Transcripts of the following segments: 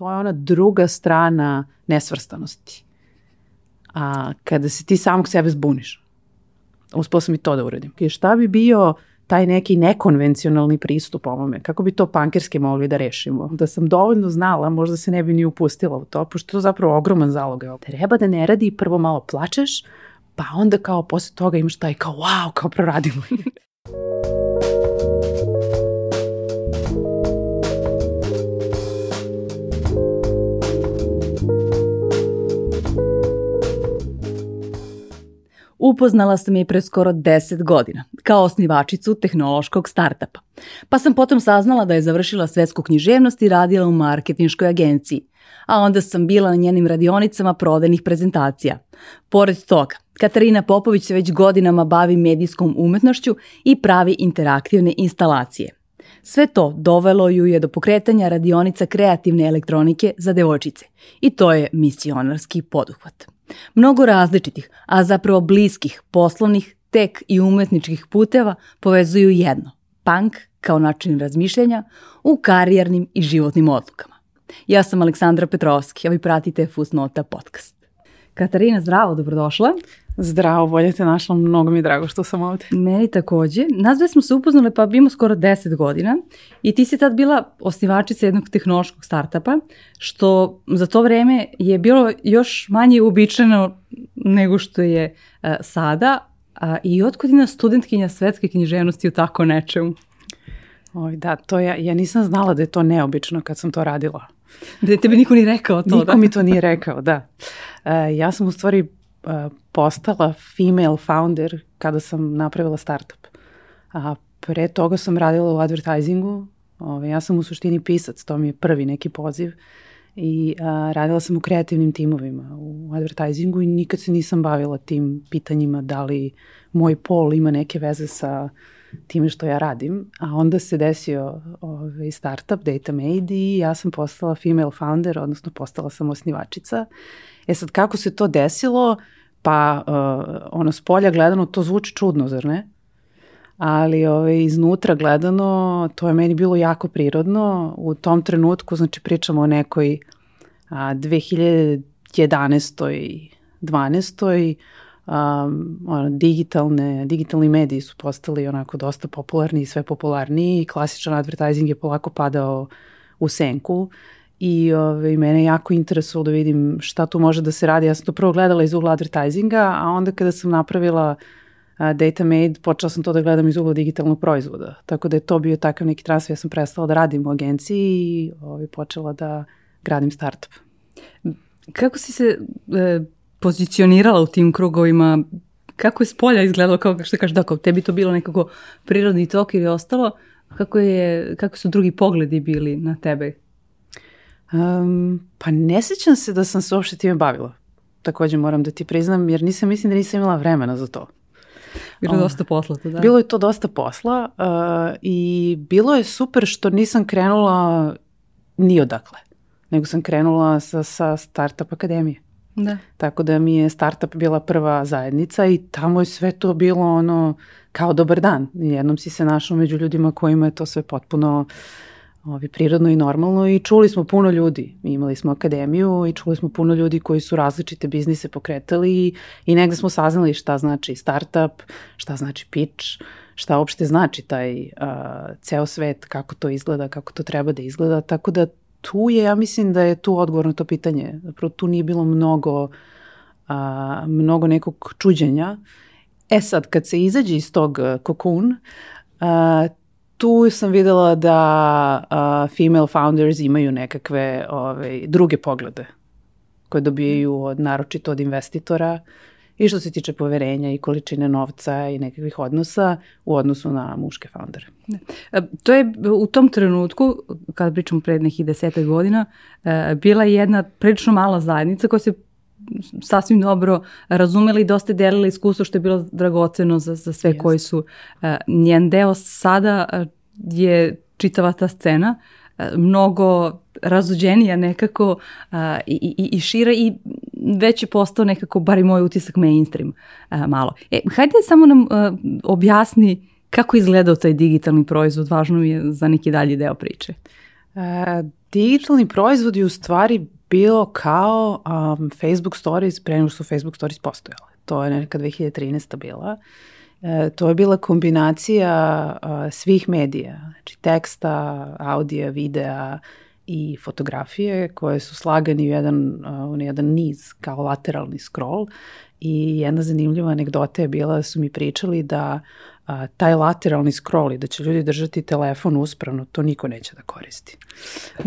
To je ona druga strana nesvrstanosti. A kada se ti samog sebe zbuniš, uspela sam i to da uradim. I šta bi bio taj neki nekonvencionalni pristup ovome, kako bi to pankerski mogli da rešimo. Da sam dovoljno znala, možda se ne bi ni upustila u to, pošto je to zapravo ogroman zalog. Treba da ne radi, prvo malo plačeš, pa onda kao posle toga imaš taj kao wow, kao proradimo. Upoznala sam je pre skoro 10 godina, kao osnivačicu tehnološkog startapa. Pa sam potom saznala da je završila svetsku književnost i radila u marketinškoj agenciji. A onda sam bila na njenim radionicama prodanih prezentacija. Pored toga, Katarina Popović se već godinama bavi medijskom umetnošću i pravi interaktivne instalacije. Sve to dovelo ju je do pokretanja radionica kreativne elektronike za devojčice. I to je misionarski poduhvat. Mnogo različitih, a zapravo bliskih, poslovnih, tek i umetničkih puteva povezuju jedno, punk kao način razmišljanja u karijernim i životnim odlukama. Ja sam Aleksandra Petrovski, a vi pratite Fusnota podcast. Katarina, zdravo, dobrodošla. Zdravo, bolje te našla, mnogo mi je drago što sam ovde. Meni takođe. Nas dve smo se upoznale pa bimo skoro 10 godina i ti si tad bila osnivačica jednog tehnološkog startapa, što za to vreme je bilo još manje uobičajeno nego što je uh, sada. A, I otkud studentkinja svetske književnosti u tako nečemu? Oj, da, to ja, ja nisam znala da je to neobično kad sam to radila. Da tebe niko ni rekao to, Niko da? mi to nije rekao, da. Uh, ja sam u stvari postala female founder kada sam napravila startup. A pre toga sam radila u advertisingu. Ove, ja sam u suštini pisac, to mi je prvi neki poziv. I a, radila sam u kreativnim timovima u advertisingu i nikad se nisam bavila tim pitanjima da li moj pol ima neke veze sa time što ja radim, a onda se desio ovaj startup Data Made i ja sam postala female founder, odnosno postala sam osnivačica. E sad kako se to desilo, pa uh, ono s polja gledano to zvuči čudno, zar ne? Ali ovaj, iznutra gledano to je meni bilo jako prirodno. U tom trenutku, znači pričamo o nekoj a, 2011. 12 um, ono, digitalne, digitalni mediji su postali onako dosta popularni i sve popularniji i klasičan advertising je polako padao u senku i ove, ovaj, mene jako interesovalo da vidim šta tu može da se radi. Ja sam to prvo gledala iz ugla advertisinga, a onda kada sam napravila a, Data Made, počela sam to da gledam iz ugla digitalnog proizvoda. Tako da je to bio takav neki transfer. Ja sam prestala da radim u agenciji i ove, ovaj, počela da gradim startup. Kako si se e, pozicionirala u tim krugovima, kako je s polja izgledalo, kao što kažeš, da kao tebi to bilo nekako prirodni tok ili ostalo, kako, je, kako su drugi pogledi bili na tebe? Um, pa ne sećam se da sam se uopšte time bavila. Takođe moram da ti priznam, jer nisam, mislim da nisam imala vremena za to. Bilo je dosta posla to, da. Bilo je to dosta posla uh, i bilo je super što nisam krenula ni odakle, nego sam krenula sa, sa Startup Akademije. Da. Tako da mi je startup bila prva zajednica i tamo je sve to bilo ono kao dobar dan. Jednom si se našao među ljudima kojima je to sve potpuno ovi, prirodno i normalno i čuli smo puno ljudi. Imali smo akademiju i čuli smo puno ljudi koji su različite biznise pokretali i, i negde smo saznali šta znači startup, šta znači pitch, šta uopšte znači taj uh, ceo svet, kako to izgleda, kako to treba da izgleda. Tako da tu je, ja mislim da je tu odgovor na to pitanje. Zapravo tu nije bilo mnogo, a, mnogo nekog čuđenja. E sad, kad se izađe iz tog kokun, a, tu sam videla da a, female founders imaju nekakve ove, ovaj, druge poglede koje dobijaju od, naročito od investitora i što se tiče poverenja i količine novca i nekakvih odnosa u odnosu na muške foundere. Da. E, to je u tom trenutku, kad pričamo pred nekih deseta godina, e, bila jedna prilično mala zajednica koja se sasvim dobro razumeli i dosta delili iskustvo što je bilo dragoceno za, za sve yes. koji su e, njen deo. Sada je čitava ta scena mnogo razuđenija nekako i, i, i šira i već je postao nekako, bar i moj utisak mainstream a, malo. E, hajde samo nam a, objasni kako izgledao taj digitalni proizvod, važno mi je za neki dalji deo priče. E, digitalni proizvod je u stvari bilo kao um, Facebook Stories pre nego što su Facebook Stories postojale. To je neka 2013. bila. E, to je bila kombinacija uh, svih medija, znači teksta, audija, videa i fotografije koje su slagani u jedan, uh, u jedan niz kao lateralni scroll i jedna zanimljiva anegdota je bila da su mi pričali da a, taj lateralni scroll i da će ljudi držati telefon uspravno, to niko neće da koristi.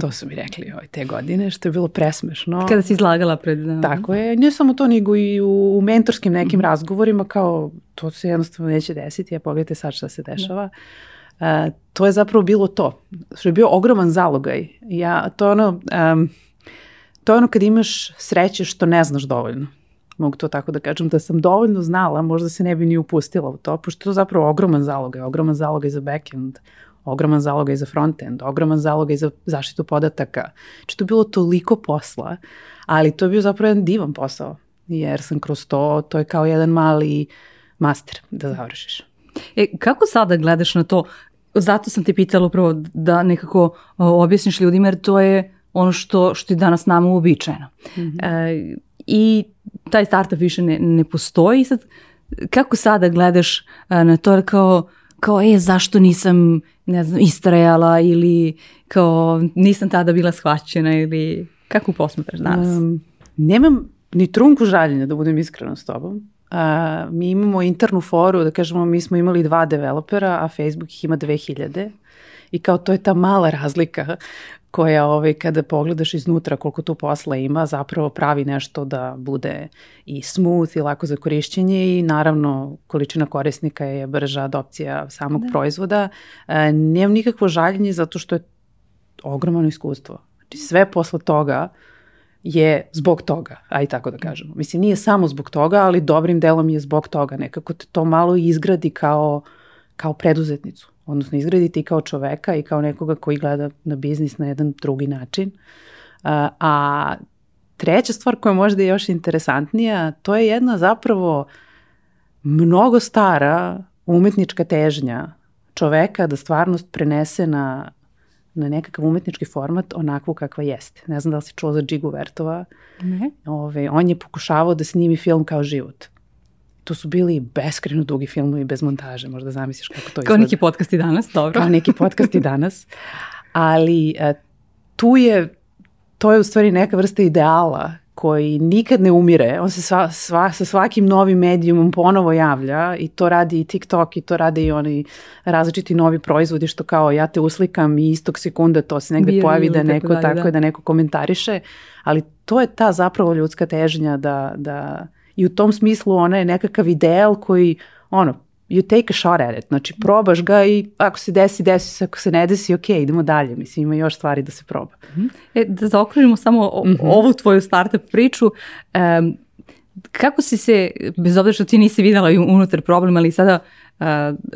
To su mi rekli ovaj, te godine, što je bilo presmešno. Kada si izlagala pred... Da. Tako je, ne samo to, nego i u, u mentorskim nekim mm. razgovorima, kao to se jednostavno neće desiti, a pogledajte sad šta se dešava. Da. Uh, to je zapravo bilo to, što je bio ogroman zalogaj. Ja, to je ono, um, to je ono kad imaš sreće što ne znaš dovoljno mogu to tako da kažem, da sam dovoljno znala, možda se ne bi ni upustila u to, pošto je to zapravo ogroman zalogaj, ogroman zalogaj za backend, ogroman zalogaj za frontend, ogroman zalogaj za zaštitu podataka. Znači to je bilo toliko posla, ali to je bio zapravo jedan divan posao, jer sam kroz to, to je kao jedan mali master da završiš. E, kako sada gledaš na to? Zato sam te pitala upravo da nekako objasniš ljudima, jer to je ono što, što je danas nama uobičajeno. Mm -hmm. e, I taj startup više ne, ne postoji. Sad, kako sada gledaš na to kao, kao e, zašto nisam ne znam, istrajala ili kao nisam tada bila shvaćena ili kako posmatraš danas? Um, nemam ni trunku žaljenja da budem iskrena s tobom. Uh, mi imamo internu foru, da kažemo mi smo imali dva developera, a Facebook ih ima 2000 i kao to je ta mala razlika koja ovaj, kada pogledaš iznutra koliko tu posla ima, zapravo pravi nešto da bude i smooth i lako za korišćenje i naravno količina korisnika je brža adopcija samog da. proizvoda. E, nemam nikakvo žaljenje zato što je ogromano iskustvo. Znači sve posle toga je zbog toga, aj tako da kažemo. Mislim, nije samo zbog toga, ali dobrim delom je zbog toga. Nekako te to malo izgradi kao, kao preduzetnicu odnosno izgraditi i kao čoveka i kao nekoga koji gleda na biznis na jedan drugi način. A, a treća stvar koja možda je još interesantnija, to je jedna zapravo mnogo stara umetnička težnja čoveka da stvarnost prenese na, na nekakav umetnički format onakvu kakva jeste. Ne znam da li si čuo za Džigu Vertova. Ne. Ove, on je pokušavao da snimi film kao život to su bili beskreno dugi filmovi bez montaže, možda zamisliš kako to izgleda. Kao neki podcast i danas, dobro. Kao neki podcast i danas. Ali e, tu je, to je u stvari neka vrsta ideala koji nikad ne umire, on se sva, sva, sa svakim novim medijumom ponovo javlja i to radi i TikTok i to rade i oni različiti novi proizvodi što kao ja te uslikam i istog sekunda to se negde Bio, pojavi da neko tako, dalje, tako da. da neko komentariše, ali to je ta zapravo ljudska težnja da, da i u tom smislu ona je nekakav ideal koji, ono, you take a shot at it, znači probaš ga i ako se desi, desi se, ako se ne desi, ok, idemo dalje, mislim ima još stvari da se proba. E, da zaokružimo samo o, mm -hmm. ovu tvoju startup priču, um, kako si se, bez obzira što ti nisi videla unutar problem, ali sada uh,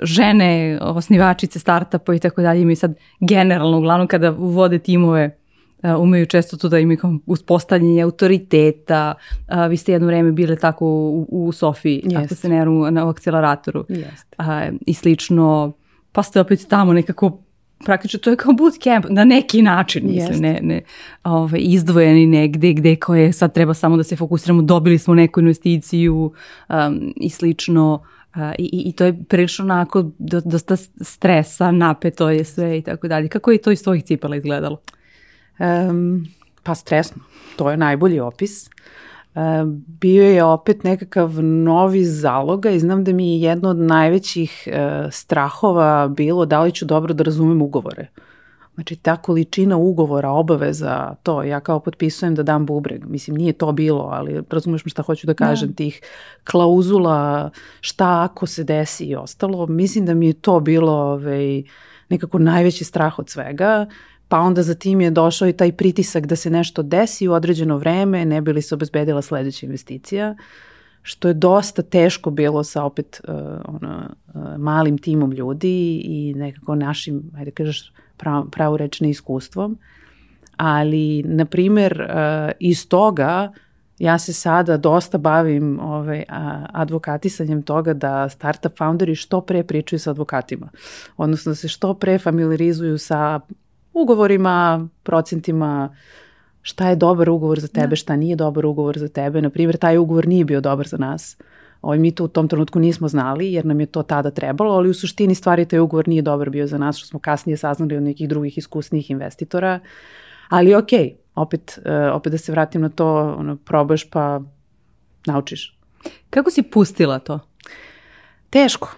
žene, osnivačice startupa i tako dalje imaju sad generalno, uglavnom kada vode timove umeju često to da imaju kao uspostavljanje autoriteta. A, vi ste jedno vreme bile tako u, u Sofiji, yes. ako se ne na akceleratoru yes. a, i slično. Pa ste opet tamo nekako praktično to je kao bootcamp na neki način, mislim, ne, ne ovaj, izdvojeni negde gde koje sad treba samo da se fokusiramo, dobili smo neku investiciju um, i slično. Uh, i, I to je prilično onako dosta stresa, napeto je sve i tako dalje. Kako je to iz tvojih cipala izgledalo? Um, pa stresno, to je najbolji opis. Um, bio je opet nekakav novi zaloga i znam da mi je jedno od najvećih uh, strahova bilo da li ću dobro da razumem ugovore. Znači, ta količina ugovora, obaveza, to, ja kao potpisujem da dam bubreg. Mislim, nije to bilo, ali razumeš mi šta hoću da, da. kažem, da. tih klauzula, šta ako se desi i ostalo. Mislim da mi je to bilo ovaj, nekako najveći strah od svega pa onda za tim je došao i taj pritisak da se nešto desi u određeno vreme, ne bi li se obezbedila sledeća investicija, što je dosta teško bilo sa opet uh, ono, uh, malim timom ljudi i nekako našim, ajde kažeš, prav, pravorečne iskustvom. Ali, na primer, uh, iz toga ja se sada dosta bavim ovaj, advokatisanjem toga da startup founderi što pre pričaju sa advokatima. Odnosno da se što pre familiarizuju sa ugovorima, procentima, šta je dobar ugovor za tebe, Da. šta nije dobar ugovor za tebe. Na primjer, taj ugovor nije bio dobar za nas. Ovaj, mi to u tom trenutku nismo znali jer nam je to tada trebalo, ali u suštini stvari taj ugovor nije dobar bio za nas, što smo kasnije saznali od nekih drugih iskusnijih investitora. Ali okej, opet, uh, opet da se vratim na to, ono, probaš pa naučiš. Kako si pustila to? Teško.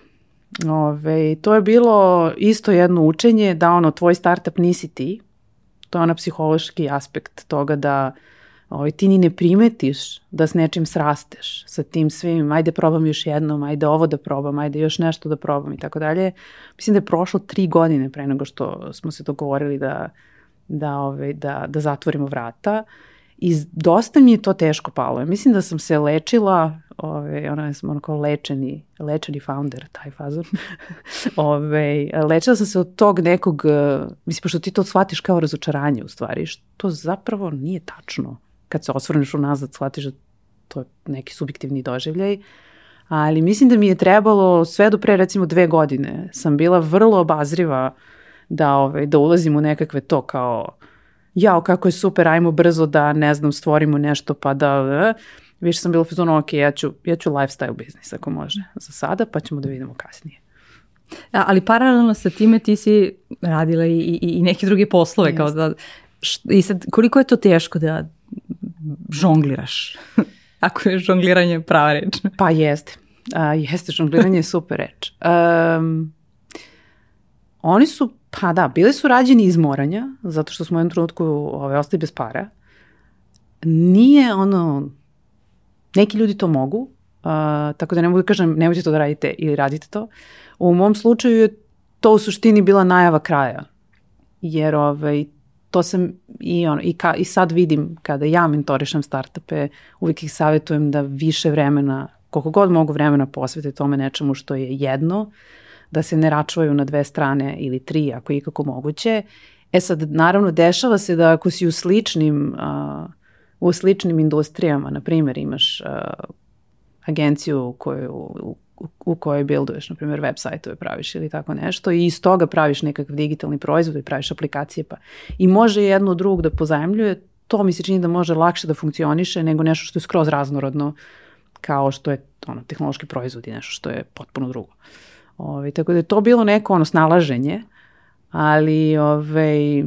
Ove, to je bilo isto jedno učenje da ono, tvoj startup nisi ti. To je ona psihološki aspekt toga da ovaj, ti ni ne primetiš da s nečim srasteš sa tim svim, ajde probam još jednom, ajde ovo da probam, ajde još nešto da probam i tako dalje. Mislim da je prošlo tri godine pre nego što smo se dogovorili da, da, ovaj, da, da zatvorimo vrata. I dosta mi je to teško palo. Mislim da sam se lečila, ove, ona ono kao lečeni, lečeni founder, taj fazon. ove, lečila sam se od tog nekog, eh, mislim, pošto ti to shvatiš kao razočaranje u stvari, što zapravo nije tačno. Kad se osvrneš unazad, shvatiš da to je neki subjektivni doživljaj. Ali mislim da mi je trebalo sve do pre recimo dve godine. Sam bila vrlo obazriva da, ove, da ulazim u nekakve to kao jao kako je super, ajmo brzo da ne znam stvorimo nešto pa da uh, više sam bila fazonu ok, ja ću, ja ću lifestyle biznis ako može za sada pa ćemo da vidimo kasnije. A, ali paralelno sa time ti si radila i, i, i neke druge poslove. Kao da, š, I sad, koliko je to teško da žongliraš? Ako je žongliranje prava reč. Pa jeste. A, jeste, žongliranje je super reč. Um, oni su, pa da, bili su rađeni iz moranja, zato što smo u jednom trenutku ove, ostali bez para. Nije ono, neki ljudi to mogu, uh, tako da ne mogu da kažem nemojte to da radite ili radite to. U mom slučaju je to u suštini bila najava kraja, jer ovaj, to sam i, ono, i, ka, i sad vidim kada ja mentorišem startupe, uvijek ih savjetujem da više vremena, koliko god mogu vremena posvete tome nečemu što je jedno, da se ne račvaju na dve strane ili tri ako je ikako moguće. E sad, naravno, dešava se da ako si u sličnim, uh, u sličnim industrijama, na primjer, imaš uh, agenciju koju, u, u kojoj builduješ, na primjer, web sajtove praviš ili tako nešto i iz toga praviš nekakav digitalni proizvod i praviš aplikacije pa i može jedno drug da pozajemljuje, to mi se čini da može lakše da funkcioniše nego nešto što je skroz raznorodno kao što je ono, tehnološki proizvod i nešto što je potpuno drugo. Ove, tako da je to bilo neko ono snalaženje, ali ove,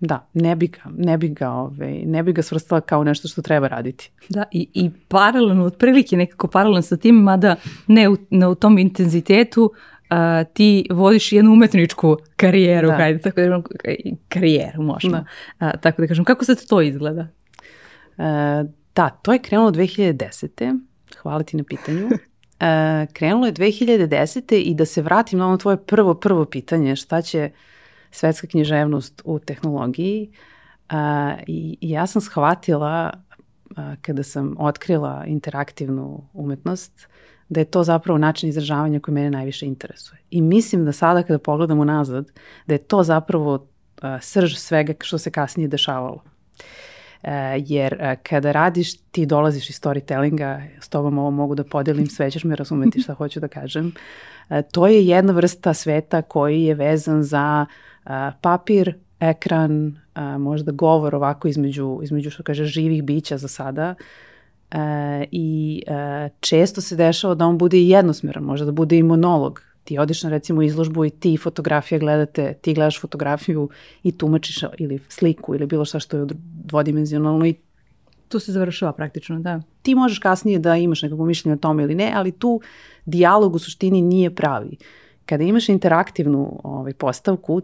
da, ne bi ga, ne bi ga, ove, ne bi ga svrstala kao nešto što treba raditi. Da, i, i paralelno, otprilike nekako paralelno sa tim, mada ne u, ne u tom intenzitetu, a, ti vodiš jednu umetničku karijeru, Da. hajde, tako da kažem, karijeru možemo. Da. A, tako da kažem, kako sad to izgleda? E, da, to je krenulo 2010. Hvala ti na pitanju. E, krenulo je 2010. i da se vratim na ono tvoje prvo, prvo pitanje, šta će svetska književnost u tehnologiji. A, i, ja sam shvatila a, kada sam otkrila interaktivnu umetnost da je to zapravo način izražavanja koji mene najviše interesuje. I mislim da sada kada pogledamo nazad, da je to zapravo a, srž svega što se kasnije dešavalo. E, jer e, kada radiš, ti dolaziš iz storytellinga, s tobom ovo mogu da podelim, sve ćeš me razumeti šta hoću da kažem. E, to je jedna vrsta sveta koji je vezan za papir, ekran, možda govor ovako između, između što kaže živih bića za sada. E, I e, često se dešava da on bude i jednosmeran, može da bude i monolog. Ti odeš na recimo izložbu i ti fotografija gledate, ti gledaš fotografiju i tumačiš ili sliku ili bilo šta što je dvodimenzionalno i Tu se završava praktično, da. ti možeš kasnije da imaš nekako mišljenje o tome ili ne, ali tu dijalog u suštini nije pravi. Kada imaš interaktivnu ovaj, postavku,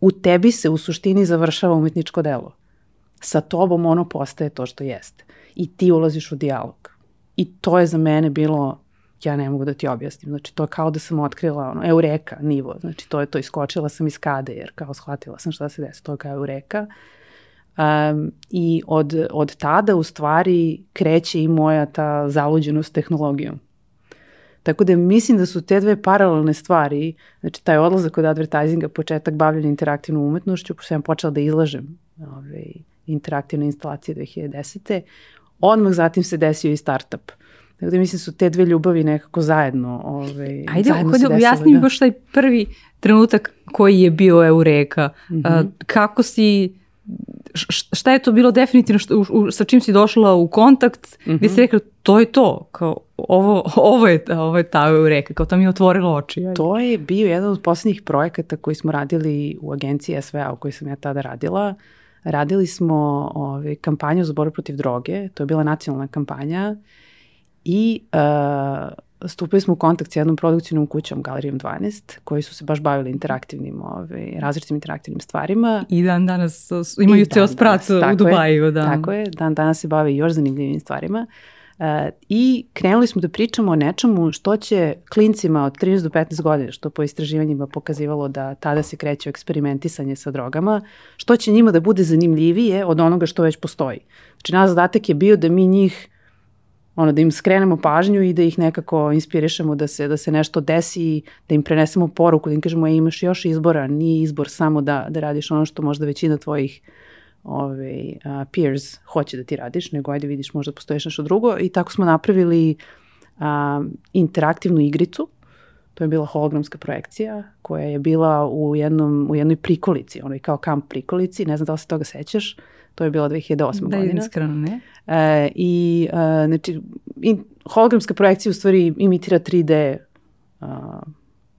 u tebi se u suštini završava umetničko delo. Sa tobom ono postaje to što jeste. I ti ulaziš u dijalog. I to je za mene bilo, ja ne mogu da ti objasnim, znači to je kao da sam otkrila ono, eureka nivo, znači to je to, iskočila sam iz kade jer kao shvatila sam šta se desi, to je kao eureka. Um, I od, od tada u stvari kreće i moja ta zaluđenost tehnologijom. Tako da mislim da su te dve paralelne stvari, znači taj odlazak od advertisinga, početak bavljanja interaktivnom umetnošću, pošto sam počela da izlažem ovaj, interaktivne instalacije 2010. Odmah zatim se desio i startup. Tako da mislim su te dve ljubavi nekako zajedno. Ovaj, Ajde, zajedno hodi, objasni mi da. baš taj prvi trenutak koji je bio Eureka. Mm -hmm. kako si šta je to bilo definitivno što, u, sa čim si došla u kontakt mm -hmm. gdje si rekla to je to, kao ovo, ovo, je, ovo je ta eureka, kao to mi je otvorilo oči. Ajde. To je bio jedan od posljednjih projekata koji smo radili u agenciji SVA u kojoj sam ja tada radila. Radili smo ovaj, kampanju za borbu protiv droge, to je bila nacionalna kampanja i uh, stupili smo u kontakt s jednom produkcijnom kućom Galerijom 12 koji su se baš bavili interaktivnim, ovaj, različitim interaktivnim stvarima. I dan danas imaju ceo sprat u Dubaju. Da. Tako je, dan danas se bave još zanimljivim stvarima. Uh, I krenuli smo da pričamo o nečemu što će klincima od 13 do 15 godina, što po istraživanjima pokazivalo da tada se kreće eksperimentisanje sa drogama, što će njima da bude zanimljivije od onoga što već postoji. Znači, naš zadatak je bio da mi njih ono, da im skrenemo pažnju i da ih nekako inspirišemo da se, da se nešto desi, da im prenesemo poruku, da im kažemo, e, imaš još izbora, nije izbor samo da, da radiš ono što možda većina tvojih ovaj, uh, peers hoće da ti radiš, nego ajde vidiš možda postoješ nešto drugo. I tako smo napravili uh, interaktivnu igricu, to je bila hologramska projekcija koja je bila u, jednom, u jednoj prikolici, onoj kao kamp prikolici, ne znam da li se toga sećaš, to je bila 2008. Da, godina. Da, iskreno ne. E, I, e, znači, in, hologramska projekcija u stvari imitira 3D, uh,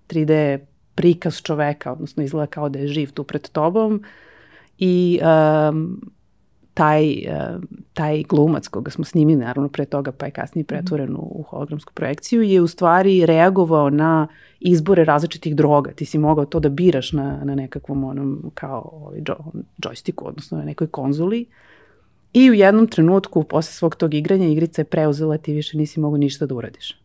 3D prikaz čoveka, odnosno izgleda kao da je živ tu pred tobom i um, taj, uh, taj glumac koga smo snimili naravno pre toga pa je kasnije mhm. pretvoren u, u hologramsku projekciju je u stvari reagovao na izbore različitih droga. Ti si mogao to da biraš na, na nekakvom onom kao ovaj, džo, džojstiku, odnosno na nekoj konzuli i u jednom trenutku posle svog tog igranja igrica je preuzela ti više nisi mogao ništa da uradiš.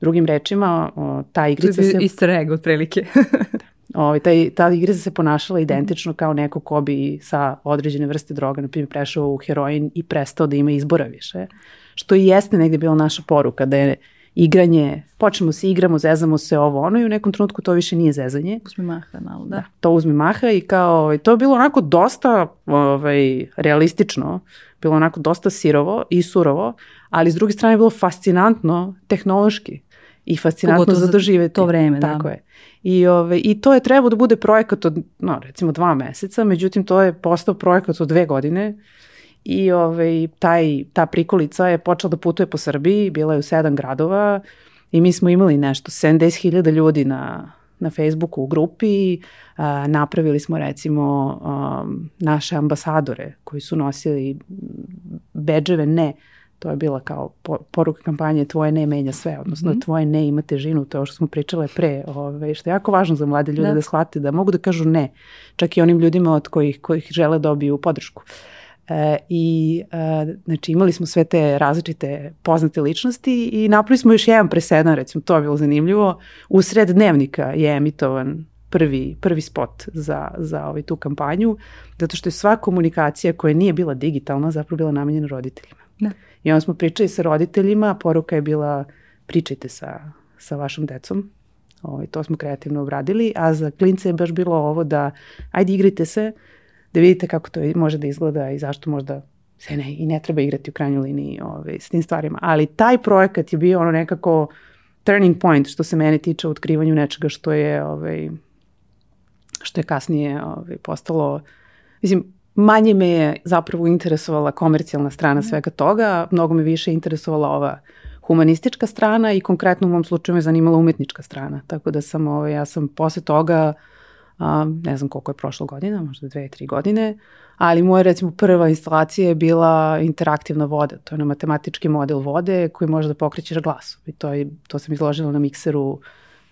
Drugim rečima, o, ta igrica se... Easter egg, otprilike. Ovaj, taj, ta igrica se ponašala identično kao neko ko bi sa određene vrste droga, na primjer, prešao u heroin i prestao da ima izbora više. Što i jeste negde bila naša poruka, da je igranje, počnemo se igramo, zezamo se ovo ono i u nekom trenutku to više nije zezanje. Uzmi maha, nal, da. da. To uzmi maha i kao, to je bilo onako dosta ovaj, realistično, bilo onako dosta sirovo i surovo, ali s druge strane je bilo fascinantno tehnološki i fascinantno za doživeti. To vreme, Tako da. Tako je. I, ove, I to je trebao da bude projekat od, no, recimo dva meseca, međutim to je postao projekat od dve godine i ove, taj, ta prikolica je počela da putuje po Srbiji, bila je u sedam gradova i mi smo imali nešto, 70.000 ljudi na, na Facebooku u grupi, a, napravili smo recimo a, naše ambasadore koji su nosili bedževe ne, To je bila kao poruka kampanje tvoje ne menja sve, odnosno mm tvoje ne ima težinu, to što smo pričale pre, ove, ovaj, što je jako važno za mlade ljude da, da shvate da mogu da kažu ne, čak i onim ljudima od kojih, kojih žele dobiju podršku. E, I e, znači imali smo sve te različite poznate ličnosti i napravili smo još jedan presedan, recimo to je bilo zanimljivo, u sred dnevnika je emitovan prvi, prvi spot za, za ovaj, tu kampanju, zato što je sva komunikacija koja nije bila digitalna zapravo bila namenjena roditeljima. Da. I onda smo pričali sa roditeljima, poruka je bila pričajte sa, sa vašom decom, ovaj, to smo kreativno obradili, a za klince je baš bilo ovo da ajde igrajte se, da vidite kako to može da izgleda i zašto možda se ne, i ne treba igrati u krajnjoj liniji ovaj, s tim stvarima. Ali taj projekat je bio ono nekako turning point što se mene tiče u otkrivanju nečega što je ovaj, što je kasnije ovaj, postalo mislim, manje me je zapravo interesovala komercijalna strana mhm. svega toga, mnogo me više interesovala ova humanistička strana i konkretno u mom slučaju me zanimala umetnička strana. Tako da sam, ovaj, ja sam posle toga, a, ne znam koliko je prošlo godina, možda dve, tri godine, ali moja recimo prva instalacija je bila interaktivna voda. To je na matematički model vode koji može da pokrećeš glasom. I to, je, to sam izložila na mikseru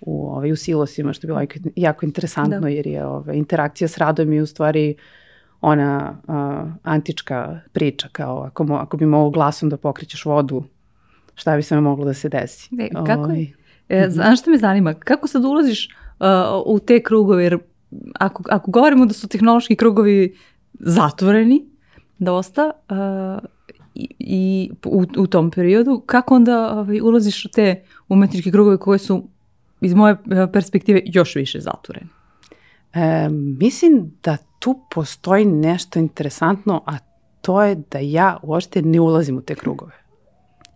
u, ovaj, u silosima, što je bilo jako, jako interesantno da. jer je ovaj, interakcija s radom i u stvari uh, ona uh, antička priča kao ako, mo, ako bi mogao glasom da pokrećeš vodu, šta bi se moglo da se desi. E, kako je? Ovaj, e, znaš što me zanima? Kako sad ulaziš uh, u te krugove? Jer ako, ako govorimo da su tehnološki krugovi zatvoreni dosta uh, i, i u, u tom periodu, kako onda ovaj, ulaziš u te umetničke krugove koje su iz moje perspektive još više zatvoreni? E, mislim da tu postoji nešto interesantno, a to je da ja uopšte ne ulazim u te krugove.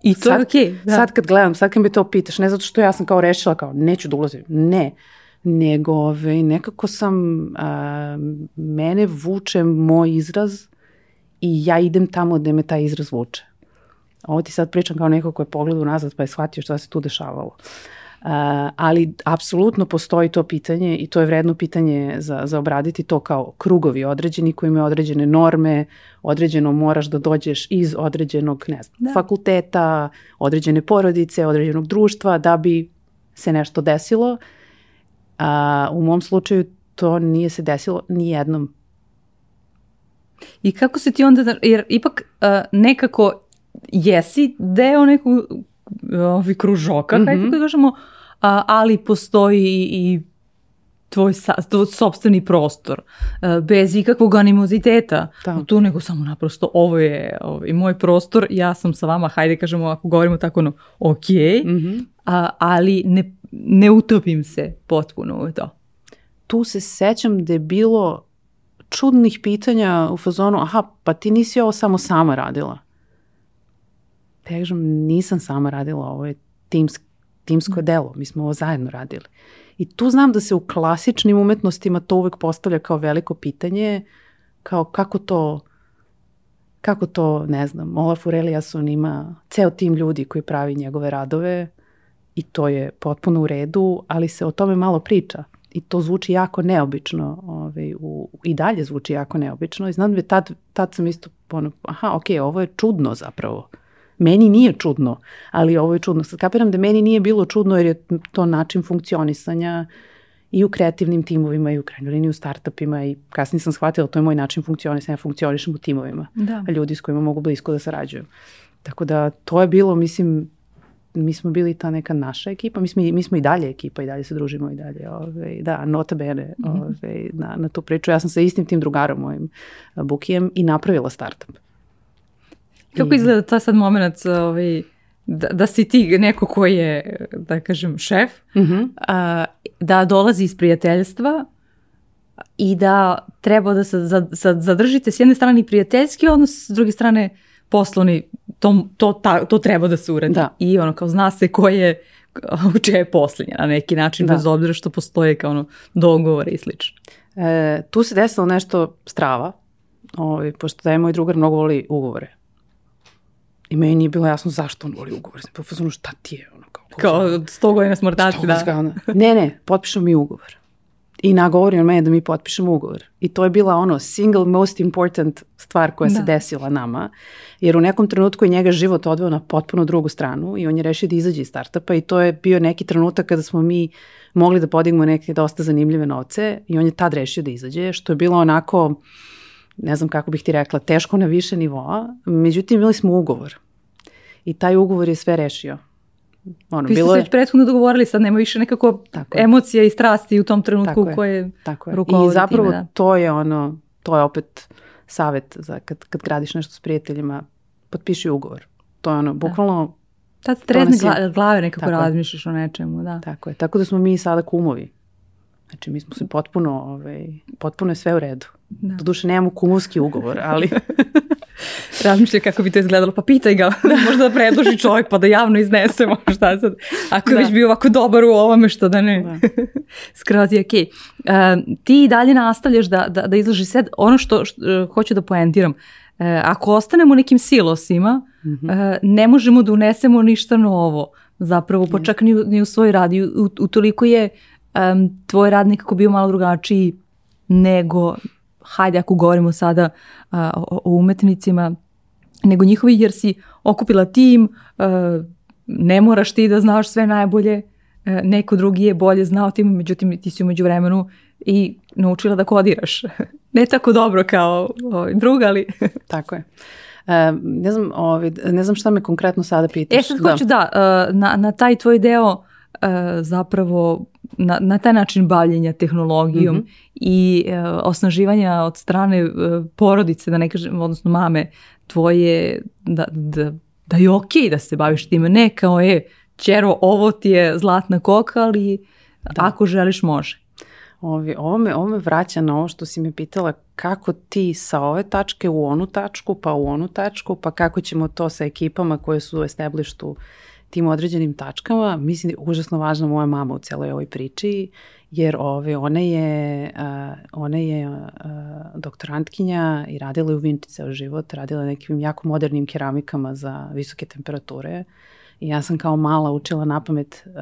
I to sad, je okej. Okay, da. Sad kad gledam, sad kad me to pitaš, ne zato što ja sam kao rešila kao neću da ulazim, ne, nego ove, nekako sam, a, mene vuče moj izraz i ja idem tamo gde me taj izraz vuče. Ovo ti sad pričam kao neko ko je pogledao nazad pa je shvatio šta se tu dešavalo. Uh, ali apsolutno postoji to pitanje i to je vredno pitanje za, za obraditi to kao krugovi određeni koji imaju određene norme, određeno moraš da dođeš iz određenog ne znam, da. fakulteta, određene porodice, određenog društva da bi se nešto desilo. A, u mom slučaju to nije se desilo ni jednom. I kako se ti onda, jer ipak uh, nekako jesi deo nekog ovi kružoka, mm -hmm. hajde da kažemo, a, ali postoji i tvoj, sa, tvoj sobstveni prostor, a, bez ikakvog animoziteta da. tu, nego samo naprosto ovo je ovaj, moj prostor, ja sam sa vama, hajde kažemo, ako govorimo tako, no, ok, mm -hmm. a, ali ne, ne utopim se potpuno u to. Tu se sećam da je bilo čudnih pitanja u fazonu, aha, pa ti nisi ovo samo sama radila kažem, nisam sama radila, ovo je timsk, timsko delo, mi smo ovo zajedno radili. I tu znam da se u klasičnim umetnostima to uvek postavlja kao veliko pitanje, kao kako to, kako to, ne znam, Olaf Ureliason ima ceo tim ljudi koji pravi njegove radove i to je potpuno u redu, ali se o tome malo priča i to zvuči jako neobično ovaj, u, i dalje zvuči jako neobično i znam da tad, tad sam isto ono, aha, ok, ovo je čudno zapravo. Meni nije čudno, ali ovo je čudno. Sad kapiram da meni nije bilo čudno jer je to način funkcionisanja i u kreativnim timovima i u krajnjoj liniji u startupima i kasnije sam shvatila da to je moj način funkcionisanja, ja funkcionišem u timovima. Da. Ljudi s kojima mogu blisko da sarađuju. Tako da to je bilo, mislim, mi smo bili ta neka naša ekipa, mi smo, mi smo i dalje ekipa i dalje se družimo i dalje. Ove, ovaj, da, nota bene ove, ovaj, na, na tu priču. Ja sam sa istim tim drugarom mojim Bukijem i napravila startup. Kako izgleda ta sad moment ovaj, da, da si ti neko ko je, da kažem, šef, uh mhm. -huh. a, da dolazi iz prijateljstva i da treba da se zadržite s jedne strane prijateljski odnos, s druge strane poslovni, to, to, ta, to treba da se uradi. Da. I ono, kao zna se ko je, čija je posljednja na neki način, da. bez obzira što postoje kao ono dogovore i slično. E, tu se desilo nešto strava, ovaj, pošto da je moj drugar mnogo voli ugovore. I meni nije bilo jasno zašto on voli ugovor. Pa fazonu šta ti je? Ono, kao, kao 100 godina smrtaci, da. Ne, ne, potpišemo mi ugovor. I nagovori on mene da mi potpišemo ugovor. I to je bila ono single most important stvar koja da. se desila nama. Jer u nekom trenutku je njega život odveo na potpuno drugu stranu i on je rešio da izađe iz startupa i to je bio neki trenutak kada smo mi mogli da podignemo neke dosta zanimljive novce i on je tad rešio da izađe, što je bilo onako ne znam kako bih ti rekla, teško na više nivoa, međutim imali smo ugovor i taj ugovor je sve rešio. Ono, Vi bilo ste se već prethodno dogovorili, sad nema više nekako tako emocija i strasti u tom trenutku tako koje je, tako je. I zapravo time, da. to je ono, to je opet savet za kad, kad gradiš nešto s prijateljima, potpiši ugovor. To je ono, da. bukvalno da. Tad trezne gla, glave nekako razmišljaš o nečemu, da. Tako je, tako da smo mi sada kumovi. Znači mi smo se potpuno, ovaj, potpuno je sve u redu. Da. Doduše nemamo kumovski ugovor, ali... Razmišlja kako bi to izgledalo, pa pitaj ga, možda da predloži čovjek pa da javno iznesemo šta sad. Ako je da. već bio ovako dobar u ovome, što da ne. Da. Skroz je okej. Okay. Uh, ti dalje nastavljaš da, da, da izloži sed. Ono što, što uh, hoću da poentiram, uh, ako ostanemo nekim silosima, mm -hmm. uh, ne možemo da unesemo ništa novo zapravo, pa čak ni, ni u svoj rad. I u, u toliko je um, tvoj rad nekako bio malo drugačiji nego, hajde ako govorimo sada uh, o, o umetnicima, nego njihovi jer si okupila tim, uh, ne moraš ti da znaš sve najbolje, uh, neko drugi je bolje znao tim, međutim ti si umeđu vremenu i naučila da kodiraš. ne tako dobro kao ovaj, drug, ali... tako je. E, ne, znam, ovaj, ne znam šta me konkretno sada pitaš. E sad hoću da, da na, na taj tvoj deo zapravo na, na taj način bavljenja tehnologijom mm -hmm. i e, osnaživanja od strane e, porodice, da ne kažem, odnosno mame tvoje, da, da, da je okej okay da se baviš time, ne kao je, čero, ovo ti je zlatna koka, ali da. ako želiš može. Ovi, ovo, me, ovo me vraća na ovo što si me pitala kako ti sa ove tačke u onu tačku, pa u onu tačku, pa kako ćemo to sa ekipama koje su u tim određenim tačkama. Mislim da je užasno važna moja mama u celoj ovoj priči, jer ove, ona je, uh, ona je uh, doktorantkinja i radila je u Vinči ceo život, radila nekim jako modernim keramikama za visoke temperature. I ja sam kao mala učila na pamet uh,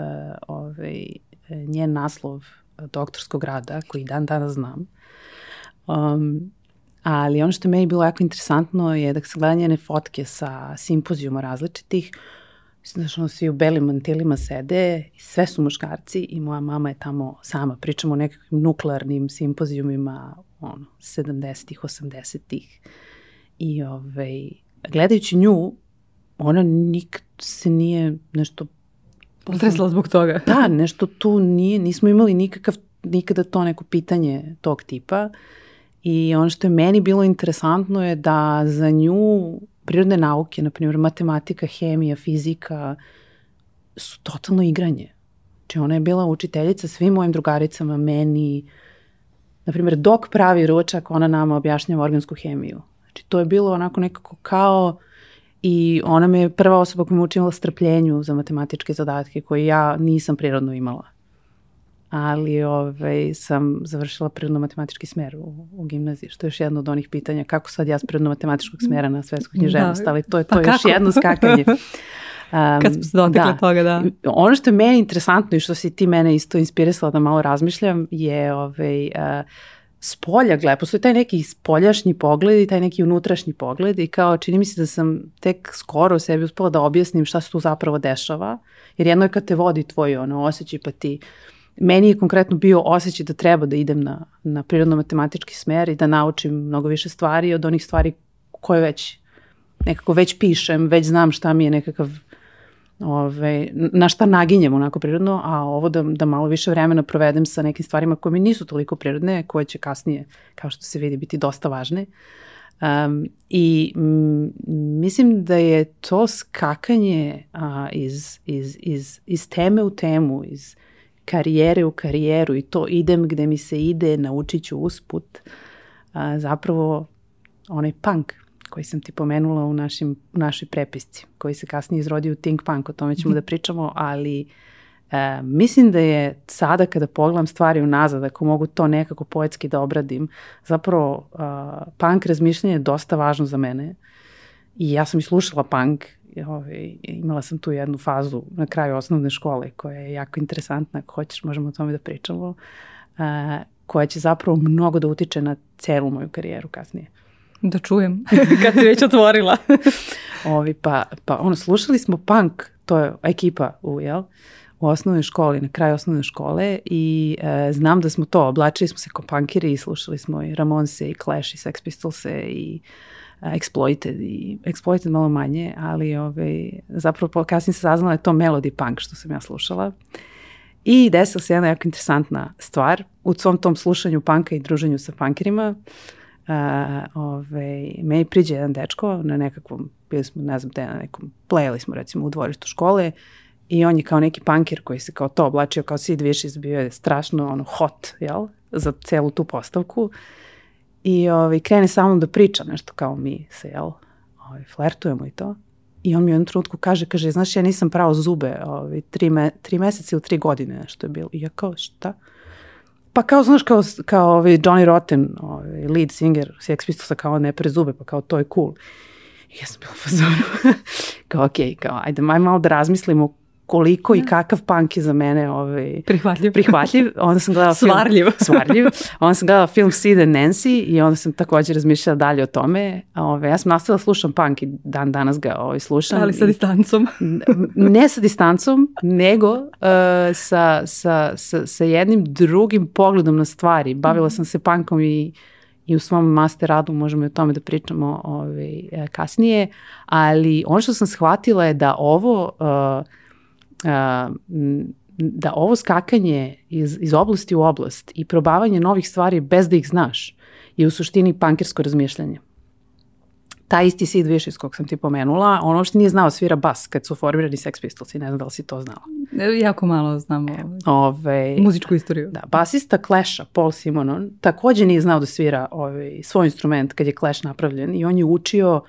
ovaj, njen naslov doktorskog rada, koji dan danas znam. Um, ali ono što je meni bilo jako interesantno je da se gleda njene fotke sa simpozijuma različitih, Znaš, ono, svi u belim mantilima sede, sve su muškarci i moja mama je tamo sama. Pričamo o nekakvim nuklearnim simpozijumima, ono, 70-ih, 80-ih. I ovaj, gledajući nju, ona nikad se nije nešto Potresla zbog toga. Da, nešto tu nije, nismo imali nikakav, nikada to neko pitanje tog tipa. I ono što je meni bilo interesantno je da za nju prirodne nauke, na primjer matematika, hemija, fizika, su totalno igranje. Znači ona je bila učiteljica svim mojim drugaricama, meni, na primjer dok pravi ručak, ona nama objašnjava organsku hemiju. Znači to je bilo onako nekako kao i ona me je prva osoba koja me učinila strpljenju za matematičke zadatke koje ja nisam prirodno imala. Ali ovaj, sam završila prirodno-matematički smer u, u gimnaziji, što je još jedno od onih pitanja kako sad ja s prirodno-matematičkog smera na svetsku književnost, da. ali to je to pa još kako? jedno skakanje. Um, Kad smo se dotakle da. toga, da. Ono što je meni interesantno i što si ti mene isto inspirisala da malo razmišljam je ovaj, uh, s polja gleda, postoji taj neki spoljašnji pogled i taj neki unutrašnji pogled i kao čini mi se da sam tek skoro sebi uspela da objasnim šta se tu zapravo dešava, jer jedno je kad te vodi tvoj ono, osjećaj pa ti meni je konkretno bio osjećaj da treba da idem na, na prirodno-matematički smer i da naučim mnogo više stvari od onih stvari koje već nekako već pišem, već znam šta mi je nekakav ove, na šta naginjem onako prirodno, a ovo da, da malo više vremena provedem sa nekim stvarima koje mi nisu toliko prirodne, koje će kasnije, kao što se vidi, biti dosta važne. Um, I m, mislim da je to skakanje a, iz, iz, iz, iz teme u temu, iz karijere u karijeru i to idem gde mi se ide, naučit ću usput, a, zapravo onaj punk koji sam ti pomenula u, našim, u našoj prepisci, koji se kasnije izrodio u Think Punk, o tome ćemo da pričamo, ali e, mislim da je sada kada pogledam stvari unazad, ako mogu to nekako poetski da obradim, zapravo e, punk razmišljanje je dosta važno za mene. I ja sam i slušala punk, ovaj, imala sam tu jednu fazu na kraju osnovne škole koja je jako interesantna, ako hoćeš možemo o tome da pričamo, e, koja će zapravo mnogo da utiče na celu moju karijeru kasnije. Da čujem, kad si već otvorila. Ovi, pa, pa ono, slušali smo punk, to je ekipa u, jel? u osnovnoj školi, na kraju osnovne škole i e, znam da smo to, oblačili smo se kao punkiri i slušali smo i Ramonse i Clash i Sex Pistolse i uh, Exploited i Exploited malo manje, ali ovaj, zapravo kasnije se saznala da je to melody punk što sam ja slušala. I desila se jedna jako interesantna stvar u svom tom slušanju panka i druženju sa punkirima. Uh, Uh, ovaj, meni priđe jedan dečko na nekakvom, bili smo, ne znam, te na nekom, plejali smo recimo u dvorištu škole i on je kao neki pankir koji se kao to oblačio kao Sid Vicious, bio je strašno ono hot, jel, za celu tu postavku i ovaj, krene sa mnom da priča nešto kao mi se, jel, ovaj, flertujemo i to. I on mi u jednom trenutku kaže, kaže, znaš, ja nisam pravo zube ovaj, tri, me, tri meseca ili tri godine nešto je bilo. I ja kao, šta? Pa kao, znaš, kao, kao ovaj Johnny Rotten, ovaj, lead singer Sex Pistolsa, kao ne pre zube, pa kao to je cool. I ja sam bila fazonu, kao okej, okay, kao ajde, maj malo da razmislimo koliko i da. kakav punk je za mene ovaj, prihvatljiv. prihvatljiv. Onda sam gledala film... Svarljiv. Svarljiv. Onda sam gledala film Sid and Nancy i onda sam također razmišljala dalje o tome. Ove, ja sam nastavila da slušam punk i dan danas ga ovaj, slušam. Ali sa i, distancom. ne sa distancom, nego uh, sa, sa, sa, sa jednim drugim pogledom na stvari. Bavila sam se punkom i i u svom master radu možemo i o tome da pričamo ovaj, kasnije, ali ono što sam shvatila je da ovo uh, da ovo skakanje iz, iz oblasti u oblast i probavanje novih stvari bez da ih znaš je u suštini pankirsko razmišljanje. Ta isti Sid Vicious kog sam ti pomenula, on uopšte nije znao svira bas kad su formirani Sex Pistols i ne znam da li si to znala. E, jako malo znamo Ove, muzičku istoriju. Da, basista Clash-a, Paul Simonon, takođe nije znao da svira ovaj, svoj instrument kad je Clash napravljen i on je učio